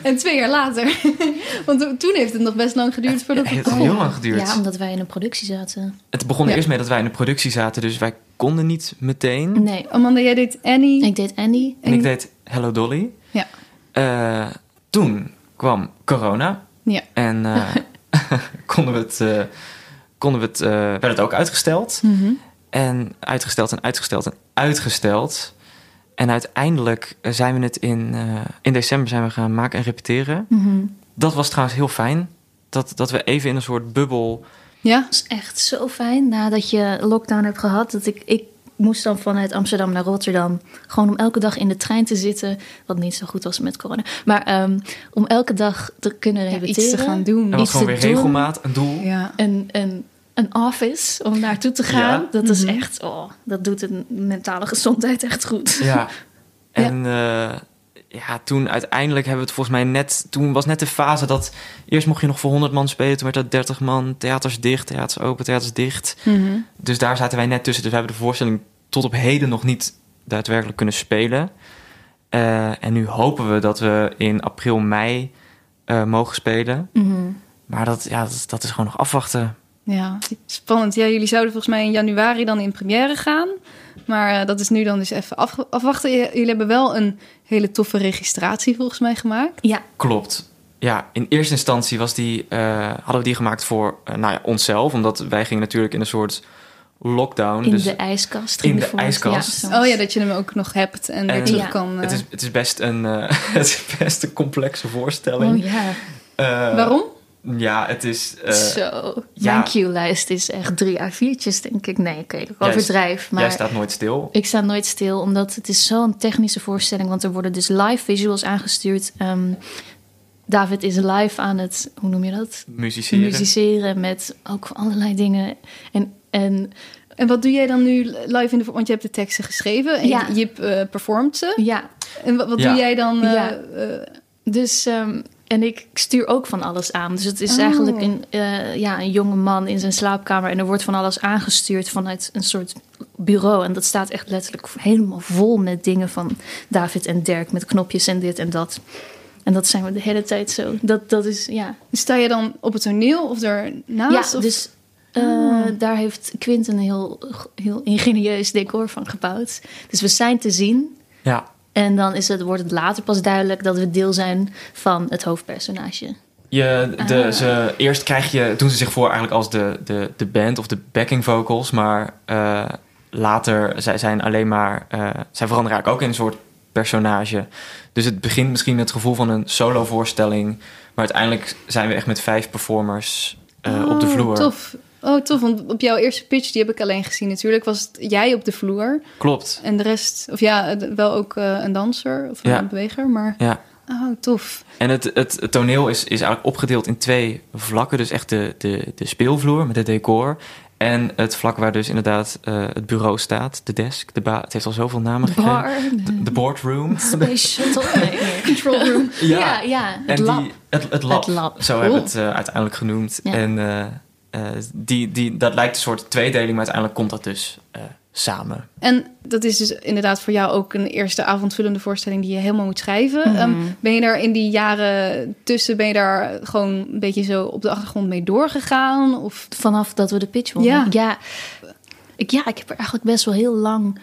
En twee jaar later. Want to- toen heeft het nog best lang geduurd voordat Het het heeft kwam. heel lang geduurd. Ja, omdat wij in een productie zaten. Het begon er Ja. eerst mee dat wij in de productie zaten, dus wij konden niet meteen. Nee, Amanda, jij deed Annie. ik deed Annie. En ik deed Hello Dolly. Ja. Eh, toen kwam corona. Ja. En eh, konden we het, eh, konden we het, eh, werd het ook uitgesteld. Mhm. En uitgesteld en uitgesteld en uitgesteld. En uiteindelijk zijn we het in, eh, in december zijn we gaan maken en repeteren. Mhm. Dat was trouwens heel fijn. Dat, dat we even in een soort bubbel. Ja? Dat is echt zo fijn nadat je lockdown hebt gehad. Dat ik, ik moest dan vanuit Amsterdam naar Rotterdam. Gewoon om elke dag in de trein te zitten. Wat niet zo goed was met corona. Maar ehm, om elke dag te kunnen Ja, repeteren. iets te gaan doen. Was Iets gewoon te weer doen. regelmaat, een doel. Ja. Een, een, een office om naartoe te gaan. Ja. Dat is Mhm. echt, oh, dat doet de mentale gezondheid echt goed. Ja. En eh, ja, toen uiteindelijk hebben we het volgens mij net... Toen was net de fase dat... Eerst mocht je nog voor 100 man spelen. Toen werd dat 30 man. Theaters dicht, theaters open, theaters dicht. Mhm. Dus daar zaten wij net tussen. Dus we hebben de voorstelling tot op heden nog niet daadwerkelijk kunnen spelen. Eh, en nu hopen we dat we in april, mei eh, mogen spelen. Mhm. Maar dat, ja, dat, dat is gewoon nog afwachten. Ja, spannend. Ja, jullie zouden volgens mij in januari dan in première gaan. Maar eh, dat is nu dan dus even af, afwachten. Jullie hebben wel een hele toffe registratie volgens mij gemaakt. Ja, Klopt. Ja, in eerste instantie was die, eh, hadden we die gemaakt voor eh, nou ja, onszelf. Omdat wij gingen natuurlijk in een soort lockdown. in dus de ijskast. in de ijskast. Ja. Oh ja, dat je hem ook nog hebt en weer terug Ja. kan... het, is, het, is best een, het is best een complexe voorstelling. Oh ja, Eh, Waarom? Ja, het is... eh, zo. ja. Mijn cue-lijst is echt drie A4'tjes, denk ik. Nee, oké, ik Jij- overdrijf. Maar Jij staat nooit stil. ik sta nooit stil, omdat het is zo'n technische voorstelling. Want er worden dus live visuals aangestuurd. Ehm, David is live aan het, hoe noem je dat? Musiceren. Musiceren met ook allerlei dingen. En, en En wat doe jij dan nu live in de... Want je hebt de teksten geschreven en Ja. Jip eh performt ze. ja, En wat, wat Ja. doe jij dan? eh, Ja. eh, Dus, ehm, en ik stuur ook van alles aan. Dus het is Oh. eigenlijk een, eh, ja, een jonge man in zijn slaapkamer. En er wordt van alles aangestuurd vanuit een soort bureau. En dat staat echt letterlijk helemaal vol met dingen van David en Dirk. Met knopjes en dit en dat. En dat zijn we de hele tijd zo. Dat, dat is, ja. sta je dan op het toneel of ernaast? ja, of? dus eh, Ah. daar heeft Quint een heel, heel ingenieus decor van gebouwd. Dus we zijn te zien. Ja. En dan is het, wordt het later pas duidelijk dat we deel zijn van het hoofdpersonage. Je, de, Ah. ze, eerst krijg je, doen ze zich voor eigenlijk als de, de, de band of de backing vocals. Maar eh, later zij zijn alleen maar... eh, zij veranderen eigenlijk ook in een soort personage. Dus het begint misschien met het gevoel van een solo voorstelling. Maar uiteindelijk zijn we echt met vijf performers eh, op de Oh, vloer. Tof. Oh, tof. Want op jouw eerste pitch, die heb ik alleen gezien natuurlijk, was het jij op de vloer. Klopt. En de rest, of ja, het- wel ook eh, een danser of een beweger, maar... Ja. Oh, tof. En het, het, het toneel is, is eigenlijk opgedeeld in twee vlakken. Dus echt de, de, de speelvloer met het decor. En het vlak waar dus inderdaad eh, het bureau staat, de desk. De ba het heeft al zoveel namen bar, De, de boardroom. Space Shuttle. Nee. Control Room. Ja. Ja, ja, het en lab. Die, het, het lab. Het lab. Zo hebben we het eh, uiteindelijk genoemd. Ja. En eh, eh, die, die, dat lijkt een soort tweedeling, maar uiteindelijk komt dat dus eh, samen. En dat is dus inderdaad voor jou ook een eerste avondvullende voorstelling die je helemaal moet schrijven. Mhm. Ehm, ben je daar in die jaren tussen, ben je daar gewoon een beetje zo op de achtergrond mee doorgegaan? Of Vanaf dat we de pitch wonnen. Ja. Ja. Ik, ja, ik heb er eigenlijk best wel heel lang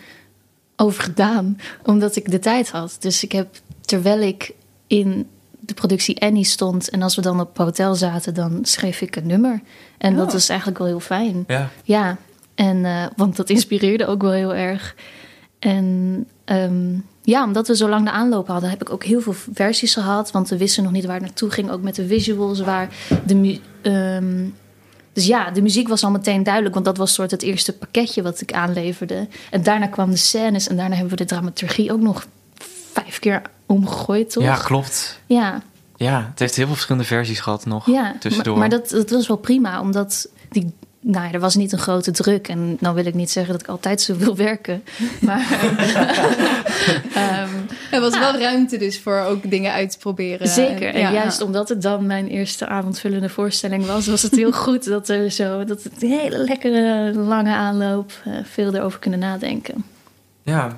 over gedaan. Omdat ik de tijd had. Dus ik heb, terwijl ik in de productie Annie stond... en als we dan op hotel zaten, dan schreef ik een nummer. En dat Oh. was eigenlijk wel heel fijn. Ja. Ja, en, eh, want dat inspireerde ook wel heel erg. En ehm, ja, omdat we zo lang de aanloop hadden, heb ik ook heel veel versies gehad. Want we wisten nog niet waar het naartoe ging. Ook met de visuals, waar de mu- ehm, dus ja, de muziek was al meteen duidelijk. Want dat was soort het eerste pakketje wat ik aanleverde. En daarna kwam de scènes. En daarna hebben we de dramaturgie ook nog vijf keer omgegooid, toch? ja, klopt. Ja, Ja, het heeft heel veel verschillende versies gehad nog ja. tussendoor. Maar, maar dat, dat was wel prima, omdat die, nou, ja, er was niet een grote druk. En nou wil ik niet zeggen dat ik altijd zo wil werken. Maar ehm, er was wel ruimte dus voor ook dingen uit te proberen. zeker. En ja, juist ja. omdat het dan mijn eerste avondvullende voorstelling was, was het heel goed dat er zo dat het een hele lekkere lange aanloop eh, veel erover kunnen nadenken. Ja,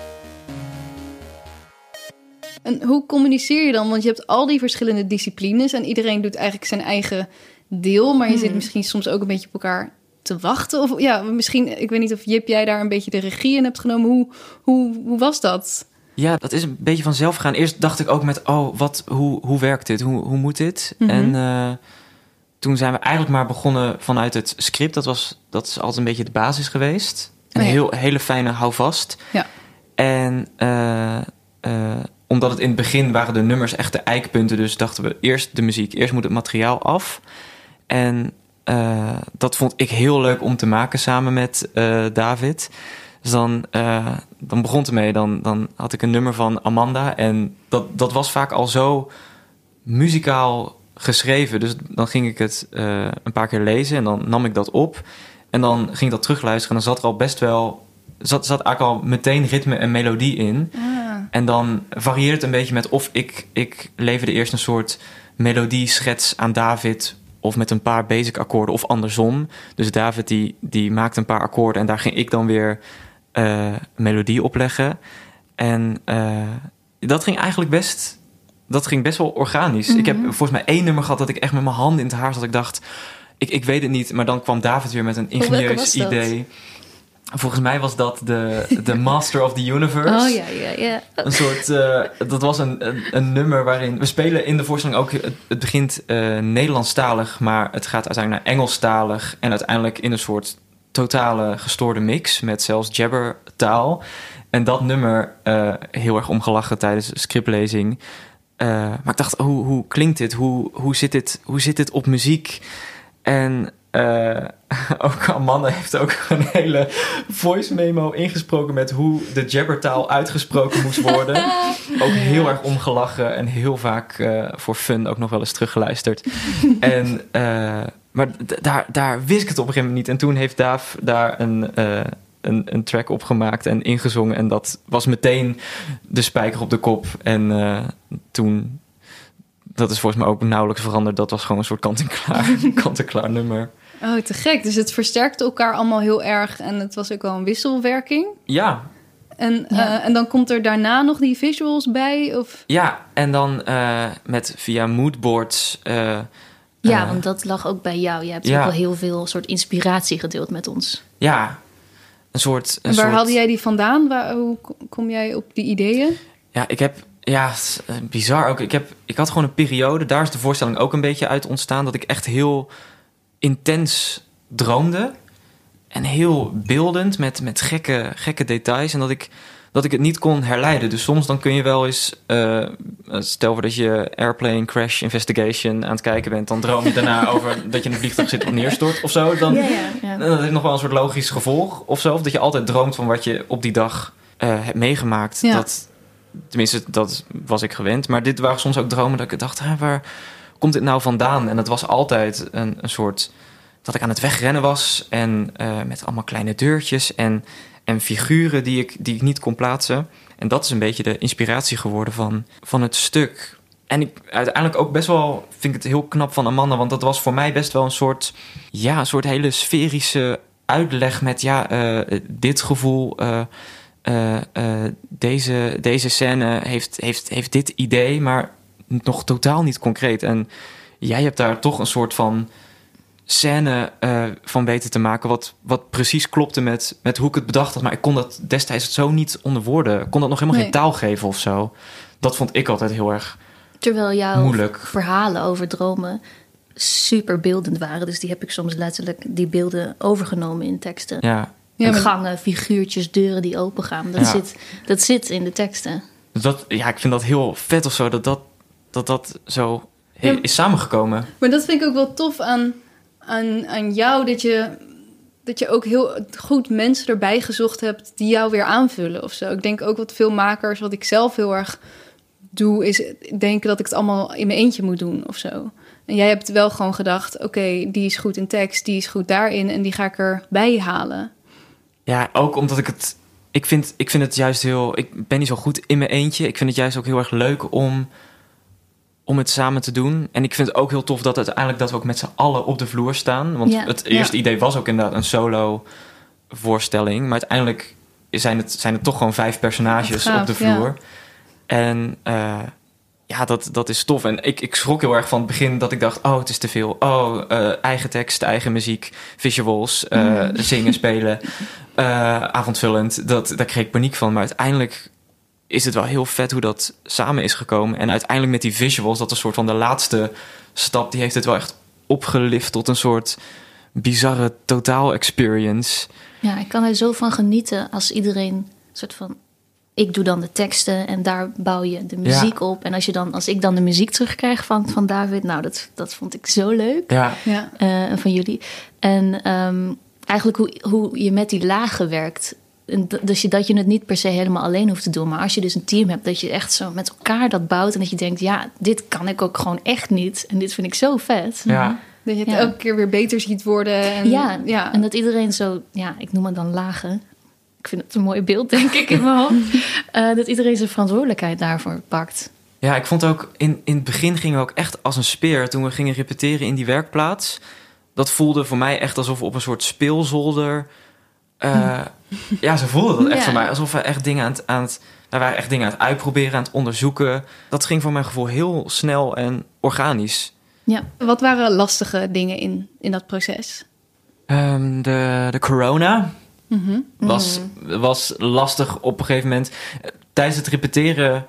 En hoe communiceer je dan? Want je hebt al die verschillende disciplines en iedereen doet eigenlijk zijn eigen deel, maar je zit misschien soms ook een beetje op elkaar te wachten. Of ja, misschien, ik weet niet of Jip, jij daar een beetje de regie in hebt genomen. Hoe, hoe, hoe was dat? Ja, dat is een beetje vanzelf gaan. Eerst dacht ik ook met, oh, wat, hoe, hoe werkt dit? Hoe, hoe moet dit? Mhm. En eh, toen zijn we eigenlijk maar begonnen vanuit het script. Dat, was, dat is altijd een beetje de basis geweest. Een Oh ja. heel, hele fijne houvast. Ja. En eh, eh, omdat het in het begin waren de nummers echt de eikpunten. Dus dachten we eerst de muziek, eerst moet het materiaal af. En eh, dat vond ik heel leuk om te maken samen met eh, David. Dus dan, eh, dan begon het ermee. Dan, dan had ik een nummer van Amanda. En dat, dat was vaak al zo muzikaal geschreven. Dus dan ging ik het een paar keer lezen en dan nam ik dat op. En dan ging ik dat terugluisteren. En dan zat er al best wel. Zat, zat eigenlijk al meteen ritme en melodie in. Ah, En dan varieert het een beetje met of ik, ik leverde eerst een soort melodieschets aan David. Of met een paar basic akkoorden of andersom. Dus David die, die maakte een paar akkoorden en daar ging ik dan weer een melodie opleggen. En eh, dat ging eigenlijk best, dat ging best wel organisch. Ik heb volgens mij één nummer gehad dat ik echt met mijn handen in het haar zat. Ik dacht, ik, ik weet het niet. Maar dan kwam David weer met een ingenieus idee. Volgens mij was dat de, de Master of the Universe. Oh ja, ja, ja. Een soort, eh, dat was een, een, een nummer waarin... We spelen in de voorstelling ook... Het, het begint eh, Nederlandstalig, maar het gaat uiteindelijk naar Engelstalig. En uiteindelijk in een soort totale gestoorde mix... met zelfs jabbertaal. En dat nummer eh, heel erg omgelachen tijdens de scriptlezing. Maar ik dacht, hoe, hoe klinkt dit? Hoe, hoe, zit dit? hoe zit dit op muziek? En eh, ook Amanda heeft ook een hele voice memo ingesproken met hoe de jabbertaal uitgesproken moest worden. ook heel erg omgelachen en heel vaak eh, voor fun ook nog wel eens teruggeluisterd. en, eh, maar daar, daar wist ik het op een gegeven moment niet. En toen heeft Daaf daar een, een, een track op gemaakt en ingezongen. En dat was meteen de spijker op de kop. En toen, dat is volgens mij ook nauwelijks veranderd. Dat was gewoon een soort kant-en-klaar kant-en-klaar nummer. Oh, te gek. Dus het versterkte elkaar allemaal heel erg en het was ook wel een wisselwerking. Ja, En, Ja. eh, en dan komt er daarna nog die visuals bij? Of... Ja, en dan eh, met via moodboards. eh, Ja, want dat lag ook bij jou. Je hebt ja. ook wel heel veel soort inspiratie gedeeld met ons. ja, een soort. Een En waar soort, haalde jij die vandaan? Waar, hoe kom jij op die ideeën? Ja, ik heb. Ja, bizar ook. Ik, heb, ik had gewoon een periode, daar is de voorstelling ook een beetje uit ontstaan, dat ik echt heel intens droomde. En heel beeldend met, met gekke, gekke details. En dat ik, dat ik het niet kon herleiden. Dus soms dan kun je wel eens... eh, stel voor dat je Airplane Crash Investigation aan het kijken bent... dan droom je daarna over dat je in een vliegtuig zit wat neerstort of zo. Dan, ja. En dat heeft nog wel een soort logisch gevolg of zo. Of dat je altijd droomt van wat je op die dag eh, hebt meegemaakt. Ja. Dat, tenminste, dat was ik gewend. Maar dit waren soms ook dromen dat ik dacht, hè, waar komt dit nou vandaan? En het was altijd een, een soort... dat ik aan het wegrennen was. En eh, met allemaal kleine deurtjes en, en figuren die ik, die ik niet kon plaatsen. En dat is een beetje de inspiratie geworden van, van het stuk. En ik uiteindelijk ook best wel vind ik het heel knap van Amanda. Want dat was voor mij best wel een soort, ja, een soort hele sferische uitleg met ja, eh, dit gevoel. eh, deze, deze scène heeft, heeft, heeft dit idee, maar nog totaal niet concreet. En jij hebt daar toch een soort van scène eh, van weten te maken... Wat, wat precies klopte met, met hoe ik het bedacht had. Maar ik kon dat destijds zo niet onder woorden. Ik kon dat nog helemaal Nee. geen taal geven of zo. Dat vond ik altijd heel erg Terwijl jouw moeilijk. verhalen over dromen super beeldend waren. Dus die heb ik soms letterlijk die beelden overgenomen in teksten. Ja, Ja, En maar- Gangen, figuurtjes, deuren die open gaan. Dat, Ja. zit, dat zit in de teksten. dat, ja, ik vind dat heel vet of zo. Dat dat, dat, dat zo he- is samengekomen. Maar dat vind ik ook wel tof aan, aan, aan jou, dat je dat je ook heel goed mensen erbij gezocht hebt die jou weer aanvullen of zo. Ik denk ook wat veel makers, wat ik zelf heel erg doe, is denken dat ik het allemaal in mijn eentje moet doen of zo. En jij hebt wel gewoon gedacht, oké, die is goed in tekst, die is goed daarin en die ga ik erbij halen. Ja, ook omdat ik het. Ik vind, ik vind het juist heel. Ik ben niet zo goed in mijn eentje. Ik vind het juist ook heel erg leuk om. Om het samen te doen. En ik vind het ook heel tof dat uiteindelijk dat we ook met z'n allen op de vloer staan. Want Ja. het eerste Ja. idee was ook inderdaad een solo voorstelling. Maar uiteindelijk zijn het, zijn het toch gewoon vijf personages gaaf, op de vloer. En eh, ja, dat, dat is tof. En ik, ik schrok heel erg van het begin dat ik dacht... oh, het is te veel. Oh, eh, eigen tekst, eigen muziek, visuals, eh, Mhm. zingen, spelen, eh, avondvullend. Dat, daar kreeg ik paniek van. Maar uiteindelijk is het wel heel vet hoe dat samen is gekomen. En uiteindelijk met die visuals, dat is een soort van de laatste stap... die heeft het wel echt opgelift tot een soort bizarre totaal-experience. Ja, ik kan er zo van genieten als iedereen soort van. Ik doe dan de teksten en daar bouw je de muziek op. En als, je dan, als ik dan de muziek terugkrijg van, van David, nou, dat, dat vond ik zo leuk. Ja, Ja, eh, van jullie. En ehm, eigenlijk hoe, hoe je met die lagen werkt. Dus je, dat je het niet per se helemaal alleen hoeft te doen. Maar als je dus een team hebt, dat je echt zo met elkaar dat bouwt. En dat je denkt, ja, dit kan ik ook gewoon echt niet. En dit vind ik zo vet. ja. dat je het Ja. elke keer weer beter ziet worden. En, ja, ja. en dat iedereen zo, ja, ik noem het dan lagen. Ik vind het een mooi beeld, denk ik, in mijn hoofd. Eh, dat iedereen zijn verantwoordelijkheid daarvoor pakt. Ja, ik vond ook in, in het begin gingen we ook echt als een speer toen we gingen repeteren in die werkplaats. Dat voelde voor mij echt alsof we op een soort speelzolder. Eh, ja, ze voelde dat echt Ja. voor mij alsof we echt dingen aan het, aan het. Waren echt dingen aan het uitproberen, aan het onderzoeken. Dat ging voor mijn gevoel heel snel en organisch. Ja, Wat waren lastige dingen in, in dat proces? Ehm, de, de corona Mhm. was, was lastig op een gegeven moment. Tijdens het repeteren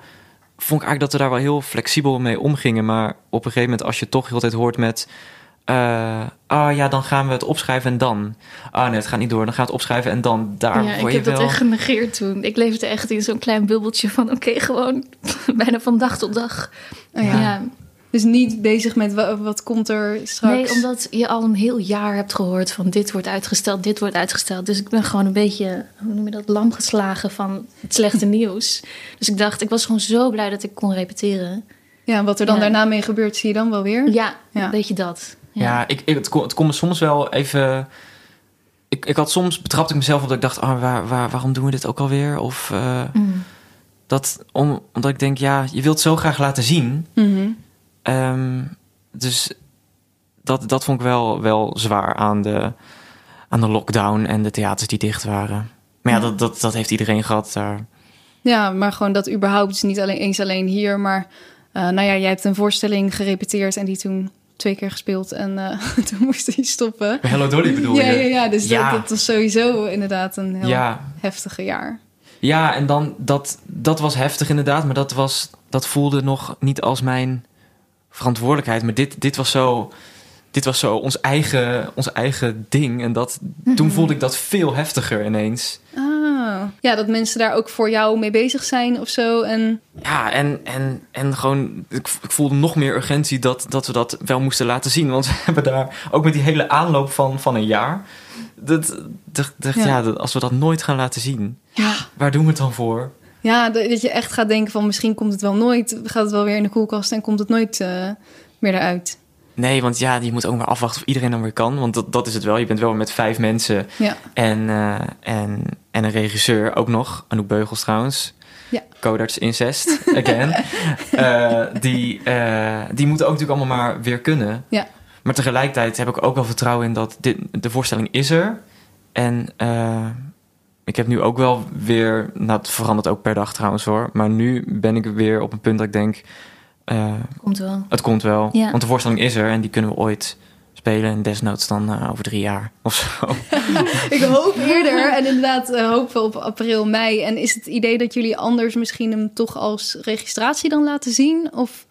vond ik eigenlijk dat we daar wel heel flexibel mee omgingen. Maar op een gegeven moment, als je toch heel tijd hoort met... eh, ah ja, dan gaan we het opschrijven en dan. Ah nee, het gaat niet door. Dan gaan we het opschrijven en dan. Daar ja ik heb dat wel... echt genegeerd toen. Ik leefde echt in zo'n klein bubbeltje van... oké, gewoon bijna van dag tot dag. Oh, ja. Ja. Dus niet bezig met wa- wat komt er straks. Nee, omdat je al een heel jaar hebt gehoord van... dit wordt uitgesteld, dit wordt uitgesteld. Dus ik ben gewoon een beetje, hoe noem je dat, lam geslagen van het slechte nieuws. Dus ik dacht, ik was gewoon zo blij dat ik kon repeteren. Ja, en wat er dan Ja. daarna mee gebeurt, zie je dan wel weer. Ja, Ja. een beetje dat. Ja, ik, ik, het, kon, het kon me soms wel even... Ik, ik had soms betrapte ik mezelf op dat ik dacht... Ah, waar, waar, waarom doen we dit ook alweer? Of eh, Mm. dat, om, omdat ik denk, ja, je wilt zo graag laten zien... Mhm. Ehm, dus dat, dat vond ik wel, wel zwaar aan de, aan de lockdown en de theaters die dicht waren. Maar ja, Ja. dat, dat, dat heeft iedereen gehad daar. Ja, maar gewoon dat überhaupt niet alleen, eens alleen hier. Maar eh, nou ja, jij hebt een voorstelling gerepeteerd en die toen twee keer gespeeld. En eh, toen moest hij stoppen. Hello Dolly bedoel ja, je? ja, ja, dus Ja. Dat, dat was sowieso inderdaad een heel Ja, heftige jaar. ja en dan, dat, dat was heftig inderdaad, maar dat, was, dat voelde nog niet als mijn verantwoordelijkheid. Maar dit, dit was zo, dit was zo ons, eigen, ons eigen ding. En dat, toen voelde ik dat veel heftiger ineens. Ah, ja, dat mensen daar ook voor jou mee bezig zijn of zo. En Ja, en, en, en gewoon, ik, ik voelde nog meer urgentie dat, dat we dat wel moesten laten zien. Want we hebben daar, ook met die hele aanloop van, van een jaar, dat, dacht, dacht, Ja. ja. dat als we dat nooit gaan laten zien, ja, waar doen we het dan voor? ja, dat je echt gaat denken van misschien komt het wel nooit. Gaat het wel weer in de koelkast en komt het nooit eh, meer eruit. Nee, want ja, je moet ook maar afwachten of iedereen dan weer kan. Want dat, dat is het wel. Je bent wel met vijf mensen Ja, en, eh, en, en een regisseur ook nog. Anouk Beugels trouwens. Ja. Codarts incest, again. Eh, die, eh, die moeten ook natuurlijk allemaal maar weer kunnen. Ja. Maar tegelijkertijd heb ik ook wel vertrouwen in dat dit, de voorstelling is er. En ik heb nu ook wel weer... Nou, het verandert ook per dag trouwens hoor. Maar nu ben ik weer op een punt dat ik denk... eh, Komt wel. het komt wel. Ja. Want de voorstelling is er en die kunnen we ooit spelen. En desnoods dan eh, over drie jaar of zo. ik hoop eerder. En inderdaad hopen we op april, mei. En is het idee dat jullie anders misschien hem toch als registratie dan laten zien? Of,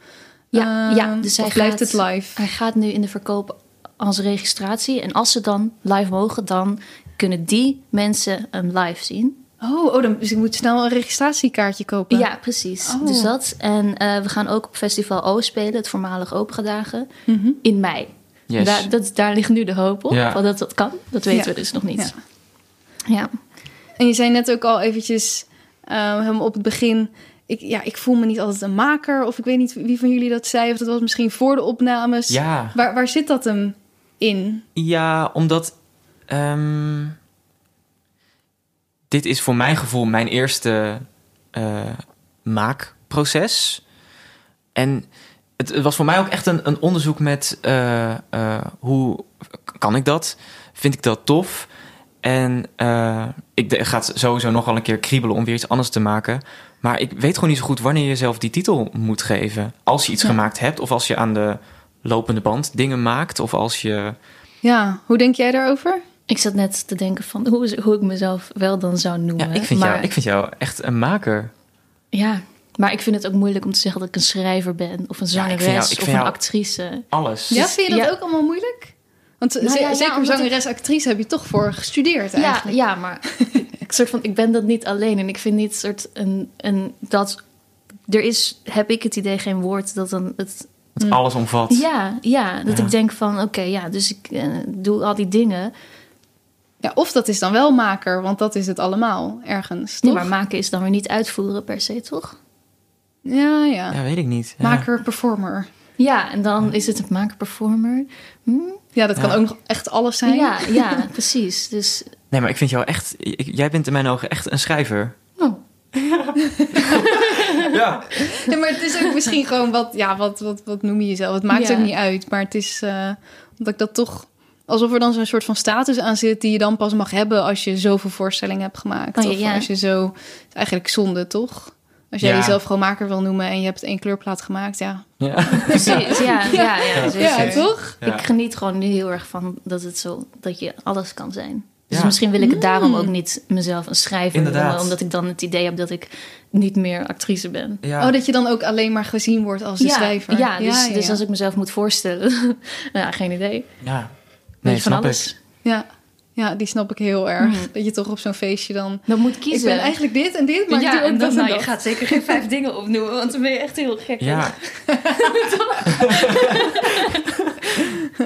Ja, ja, dus hij of blijft gaat- het live? Hij gaat nu in de verkoop als registratie. En als ze dan live mogen, dan kunnen die mensen hem live zien. Oh, oh dan, dus ik moet snel een registratiekaartje kopen. Ja, precies. Oh. Dus dat. En eh, we gaan ook op Festival O spelen, het voormalig Opera Dagen, Mhm. in mei. Yes. Daar, dat, daar ligt nu de hoop op. Ja. Dat dat kan, dat weten Ja. we dus nog niet. Ja. Ja. En je zei net ook al eventjes eh, helemaal op het begin... Ik, ja, ik voel me niet altijd een maker. Of ik weet niet wie van jullie dat zei. Of dat was misschien voor de opnames. Ja. Waar, waar zit dat hem in? Ja, omdat. ehm, dit is voor mijn gevoel mijn eerste eh, maakproces. En het, het was voor mij ook echt een, een onderzoek met eh, eh, hoe kan ik dat? Vind ik dat tof? En ik de- ga het sowieso nog wel een keer kriebelen om weer iets anders te maken. Maar ik weet gewoon niet zo goed wanneer je zelf die titel moet geven. Als je iets Ja. gemaakt hebt, of als je aan de lopende band dingen maakt, of als je. Ja, hoe denk jij daarover? Ik zat net te denken van hoe, is- hoe ik mezelf wel dan zou noemen. Ja, ik vind, maar, jou, ik vind jou echt een maker. Ja, maar ik vind het ook moeilijk om te zeggen dat ik een schrijver ben. Of een Ja, ik vind zangeres jou- ik of een actrice. Alles. Ja, vind je dat ja. ook allemaal moeilijk? Want Nou ja, ja, zeker ik- zangeres, actrice heb je toch voor gestudeerd Ja, eigenlijk. ja, maar ik, soort van, ik ben dat niet alleen. En ik vind niet soort een, een dat er is, heb ik het idee, geen woord dat dan het. Het alles omvat. Ja, ja, dat Ja. ik denk van oké, ja, dus ik eh, doe al die dingen. Ja, of dat is dan wel maker, want dat is het allemaal ergens, Nee, toch? maar maken is dan weer niet uitvoeren per se, toch? Ja, ja. Ja, weet ik niet. Ja. Maker, performer. Ja, en dan is het een maker-performer. Hm? Ja, dat kan Ja. ook nog echt alles zijn. Ja, ja, precies. Dus Nee, maar ik vind jou echt... ik- jij bent in mijn ogen echt een schrijver. oh, Ja. Ja, maar het is ook misschien gewoon wat, ja, wat, wat, wat noem je jezelf? Het maakt Ja. ook niet uit, maar het is eh, omdat ik dat toch alsof er dan zo'n soort van status aan zit die je dan pas mag hebben als je zoveel voorstellingen hebt gemaakt. Oh ja, of ja. als je zo, eigenlijk zonde toch? Als jij Ja. jezelf gewoon maker wil noemen en je hebt één kleurplaat gemaakt, ja. Ja. precies. Ja, ja, ja, toch? Ja. Ik geniet gewoon nu heel erg van dat het zo dat je alles kan zijn. Dus Ja. misschien wil ik het daarom Mm. ook niet mezelf een schrijver Inderdaad. noemen, omdat ik dan het idee heb dat ik niet meer actrice ben. Ja. Oh, dat je dan ook alleen maar gezien wordt als de ja, schrijver. Ja, dus, ja, dus als ik mezelf moet voorstellen, nou ja, geen idee. ja. Nee, van snap alles. ik. Ja. ja, die snap ik heel erg. Mm. Dat je toch op zo'n feestje dan... Dan moet kiezen. Ik ben eigenlijk dit en dit, maar ja, ik doe ook en dan, dat en nou, dat. je gaat zeker geen vijf dingen opnoemen, want dan ben je echt heel gek. Ja.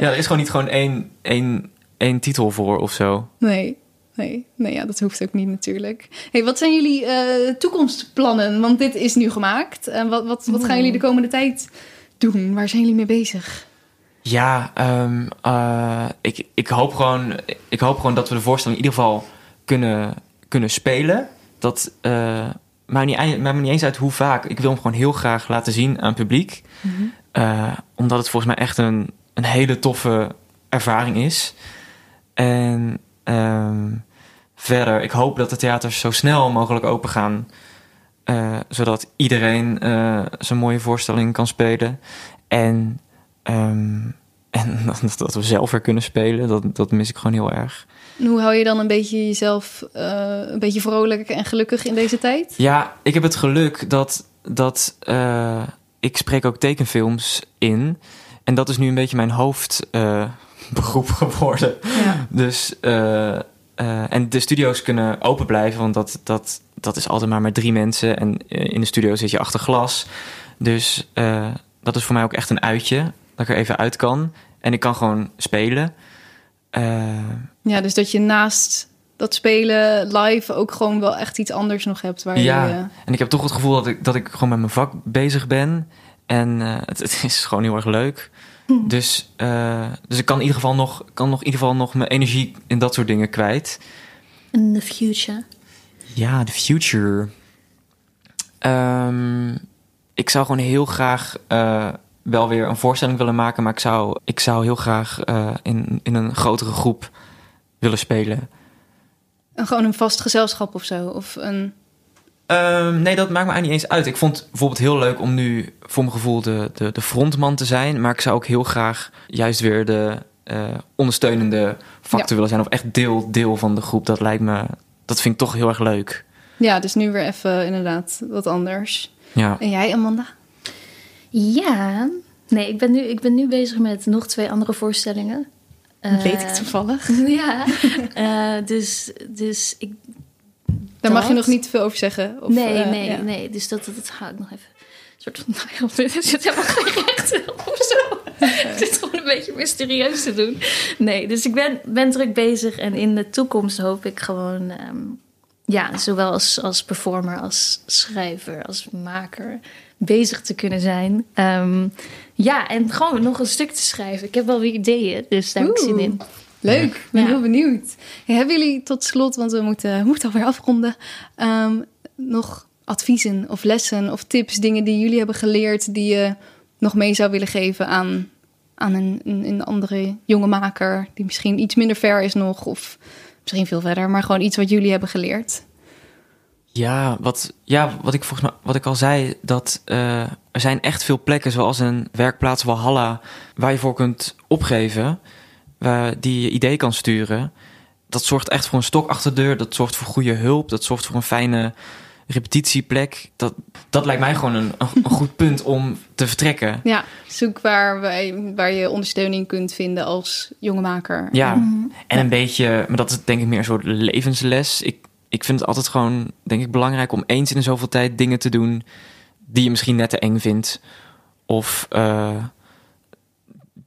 ja, er is gewoon niet gewoon één, één, één titel voor of zo. Nee, nee, nee, ja, dat hoeft ook niet natuurlijk. Hey, wat zijn jullie eh, toekomstplannen? Want dit is nu gemaakt. En wat, wat, wat gaan jullie de komende tijd doen? Waar zijn jullie mee bezig? Ja, ehm, eh, ik, ik, hoop gewoon, ik hoop gewoon dat we de voorstelling in ieder geval kunnen, kunnen spelen. Dat eh maakt, niet, maakt me niet eens uit hoe vaak. Ik wil hem gewoon heel graag laten zien aan het publiek. Eh, omdat het volgens mij echt een, een hele toffe ervaring is. En ehm, verder, ik hoop dat de theaters zo snel mogelijk open gaan. zodat iedereen zijn mooie voorstelling kan spelen. En, ehm, en dat, dat we zelf weer kunnen spelen, dat, dat mis ik gewoon heel erg. En hoe hou je dan een beetje jezelf eh, een beetje vrolijk en gelukkig in deze tijd? Ja, ik heb het geluk dat, dat eh, ik spreek ook tekenfilms in. En dat is nu een beetje mijn hoofdberoep geworden. Ja. Dus, eh, en de studio's kunnen open blijven, want dat, dat, dat is altijd maar met drie mensen. En in de studio zit je achter glas. Dus dat is voor mij ook echt een uitje, dat ik er even uit kan. En ik kan gewoon spelen. Eh, ja, dus dat je naast dat spelen live ook gewoon wel echt iets anders nog hebt. Waar Ja. je, eh, En ik heb toch het gevoel dat ik, dat ik gewoon met mijn vak bezig ben. En eh, het, het is gewoon heel erg leuk. Dus, eh, dus ik kan in ieder geval nog, kan nog, in ieder geval nog mijn energie in dat soort dingen kwijt. In the future. Ja, de future. Ehm, ik zou gewoon heel graag eh, wel weer een voorstelling willen maken. Maar ik zou, ik zou heel graag eh, in, in een grotere groep willen spelen. een- gewoon een vast gezelschap of zo. Of een... Ehm, nee, dat maakt me eigenlijk niet eens uit. Ik vond het bijvoorbeeld heel leuk om nu voor mijn gevoel de, de, de frontman te zijn. Maar ik zou ook heel graag juist weer de eh, ondersteunende factor Ja. willen zijn. Of echt deel, deel van de groep. Dat lijkt me, dat vind ik toch heel erg leuk. Ja, dus nu weer even inderdaad wat anders. Ja, En jij, Amanda? Ja, nee, ik ben, nu, ik ben nu bezig met nog twee andere voorstellingen. Dat weet ik Eh, toevallig. Ja, eh, dus, dus ik. Daar mag je dat- nog niet te veel over zeggen. Of, nee, eh, nee, ja. nee. Dus dat, dat ga ik nog even. Een soort van. Nou ja, er zit helemaal geen recht of zo. Het zit gewoon een beetje mysterieus te doen. Nee, dus ik ben, ben druk bezig. En in de toekomst hoop ik gewoon... ehm, ja, zowel als, als performer, als schrijver, als maker... bezig te kunnen zijn. Ehm, ja, en gewoon nog een stuk te schrijven. Ik heb wel weer ideeën, dus daar heb ik zin in. Leuk, ik ben Ja. heel benieuwd. Hebben jullie tot slot, want we moeten, we moeten alweer afronden, ehm, nog adviezen of lessen of tips, dingen die jullie hebben geleerd, die je nog mee zou willen geven aan, aan een, een, een andere jonge maker, die misschien iets minder ver is nog, of misschien veel verder, maar gewoon iets wat jullie hebben geleerd? Ja, wat, ja, wat ik volgens mij, wat ik al zei, dat eh, er zijn echt veel plekken, zoals een werkplaats Walhalla, waar je voor kunt opgeven, waar, die je idee kan sturen. Dat zorgt echt voor een stok achter de deur, dat zorgt voor goede hulp, dat zorgt voor een fijne repetitieplek. Dat, dat lijkt mij gewoon een, een goed punt om te vertrekken. Ja, zoek waar, wij, waar je ondersteuning kunt vinden als jonge maker. Ja, Mhm. en een beetje, maar dat is denk ik meer een soort levensles. Ik, ik vind het altijd gewoon, denk ik, belangrijk om eens in de zoveel tijd dingen te doen die je misschien net te eng vindt. Of eh,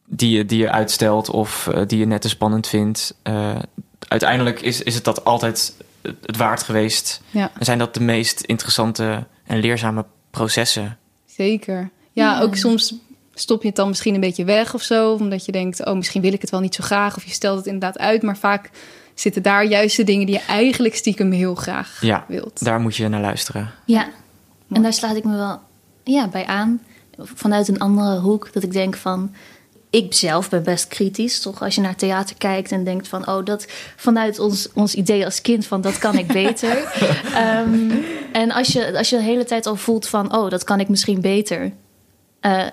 die, je, die je uitstelt of eh, die je net te spannend vindt. Eh, uiteindelijk is, is het dat altijd het het waard geweest. Ja. En zijn dat de meest interessante en leerzame processen. Zeker. Ja, Ja. ook soms stop je het dan misschien een beetje weg of zo. Omdat je denkt, oh, misschien wil ik het wel niet zo graag. Of je stelt het inderdaad uit. Maar vaak zitten daar juist de dingen die je eigenlijk stiekem heel graag Ja, wilt. daar moet je naar luisteren. Ja, en daar slaat ik me wel ja, bij aan. Vanuit een andere hoek. Dat ik denk van. Ik zelf ben best kritisch, toch? Als je naar theater kijkt en denkt van... oh, dat vanuit ons, ons idee als kind van dat kan ik beter. Ehm, en als je, als je de hele tijd al voelt van... oh, dat kan ik misschien beter. eh,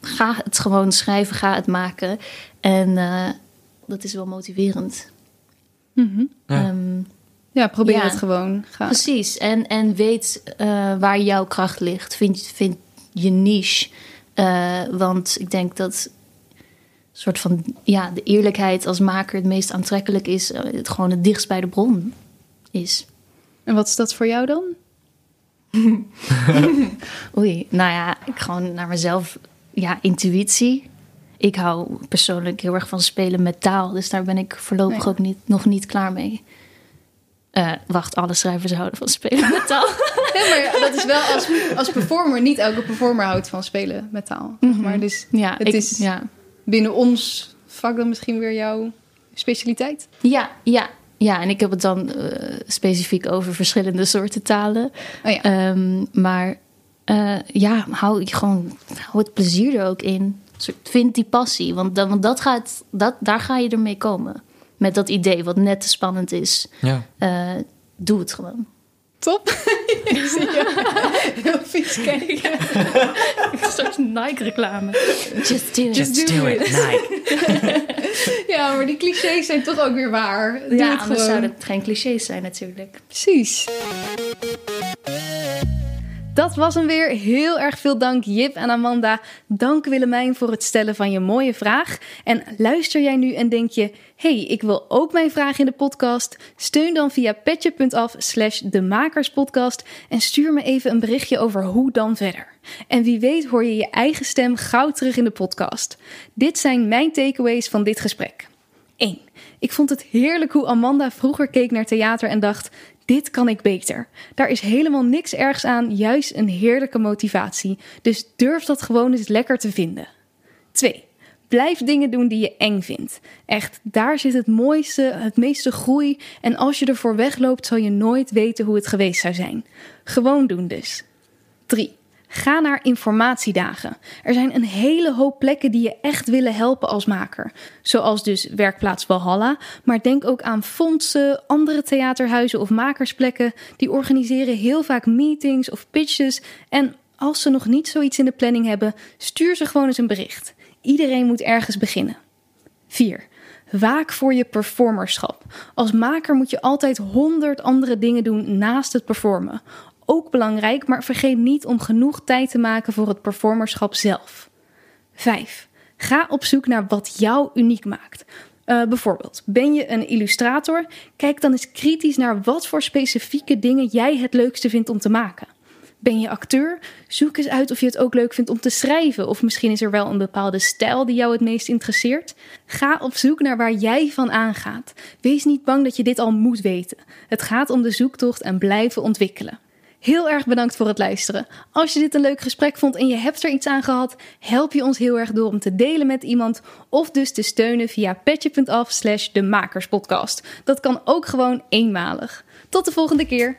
ga- het gewoon schrijven, ga het maken. En eh, dat is wel motiverend. Mhm. Ja. Ehm, Ja, probeer Ja. het gewoon. Ga. Precies, en, en weet eh, waar jouw kracht ligt. Vind, vind je niche. Eh, want ik denk dat soort van ja, de eerlijkheid als maker het meest aantrekkelijk is. eh, het gewoon het dichtst bij de bron is. En wat is dat voor jou dan? Oei, nou ja, ik gewoon naar mezelf. Ja, intuïtie. Ik hou persoonlijk heel erg van spelen met taal. Dus daar ben ik voorlopig Nee. ook niet, nog niet klaar mee. Eh, wacht, alle schrijvers houden van spelen met taal. Ja, maar dat is wel als, als performer. Niet elke performer houdt van spelen met taal. Mhm. Maar dus Ja, Het ik, is- ja. Binnen ons vak dan misschien weer jouw specialiteit. Ja, ja, ja, en ik heb het dan eh, specifiek over verschillende soorten talen. Oh ja. Ehm, maar eh, ja, hou, je gewoon, hou het plezier er ook in. Vind die passie, want, dan, want dat gaat, dat, daar ga je ermee komen. Met dat idee wat net te spannend is. Ja. Eh, doe het gewoon. Top. ik zie je heel vies kijken. Een soort Nike-reclame. Just do it. Just do it. Nike. Ja, maar die clichés zijn toch ook weer waar. Doe ja, anders gewoon. zou het geen clichés zijn natuurlijk. Precies. Dat was hem weer. Heel erg veel dank Jip en Amanda. Dank Willemijn voor het stellen van je mooie vraag. En luister jij nu en denk je... hey, ik wil ook mijn vraag in de podcast? Steun dan via petje.af slash de makerspodcast... en stuur me even een berichtje over hoe dan verder. En wie weet hoor je je eigen stem gauw terug in de podcast. Dit zijn mijn takeaways van dit gesprek. 1. Ik vond het heerlijk hoe Amanda vroeger keek naar theater en dacht: dit kan ik beter. Daar is helemaal niks ergs aan, juist een heerlijke motivatie. Dus durf dat gewoon eens lekker te vinden. 2. Blijf dingen doen die je eng vindt. Echt, daar zit het mooiste, het meeste groei. En als je ervoor wegloopt, zal je nooit weten hoe het geweest zou zijn. Gewoon doen dus. 3. Ga naar informatiedagen. Er zijn een hele hoop plekken die je echt willen helpen als maker. Zoals dus Werkplaats Walhalla. Maar denk ook aan fondsen, andere theaterhuizen of makersplekken. Die organiseren heel vaak meetings of pitches. En als ze nog niet zoiets in de planning hebben, stuur ze gewoon eens een bericht. Iedereen moet ergens beginnen. 4. Waak voor je performerschap. Als maker moet je altijd honderd andere dingen doen naast het performen. Ook belangrijk, maar vergeet niet om genoeg tijd te maken voor het performerschap zelf. 5. Ga op zoek naar wat jou uniek maakt. Eh, bijvoorbeeld, ben je een illustrator? Kijk dan eens kritisch naar wat voor specifieke dingen jij het leukste vindt om te maken. Ben je acteur? Zoek eens uit of je het ook leuk vindt om te schrijven. Of misschien is er wel een bepaalde stijl die jou het meest interesseert. Ga op zoek naar waar jij van aangaat. Wees niet bang dat je dit al moet weten. Het gaat om de zoektocht en blijven ontwikkelen. Heel erg bedankt voor het luisteren. Als je dit een leuk gesprek vond en je hebt er iets aan gehad, help je ons heel erg door om te delen met iemand of dus te steunen via petje.af slash de makerspodcast. Dat kan ook gewoon eenmalig. Tot de volgende keer.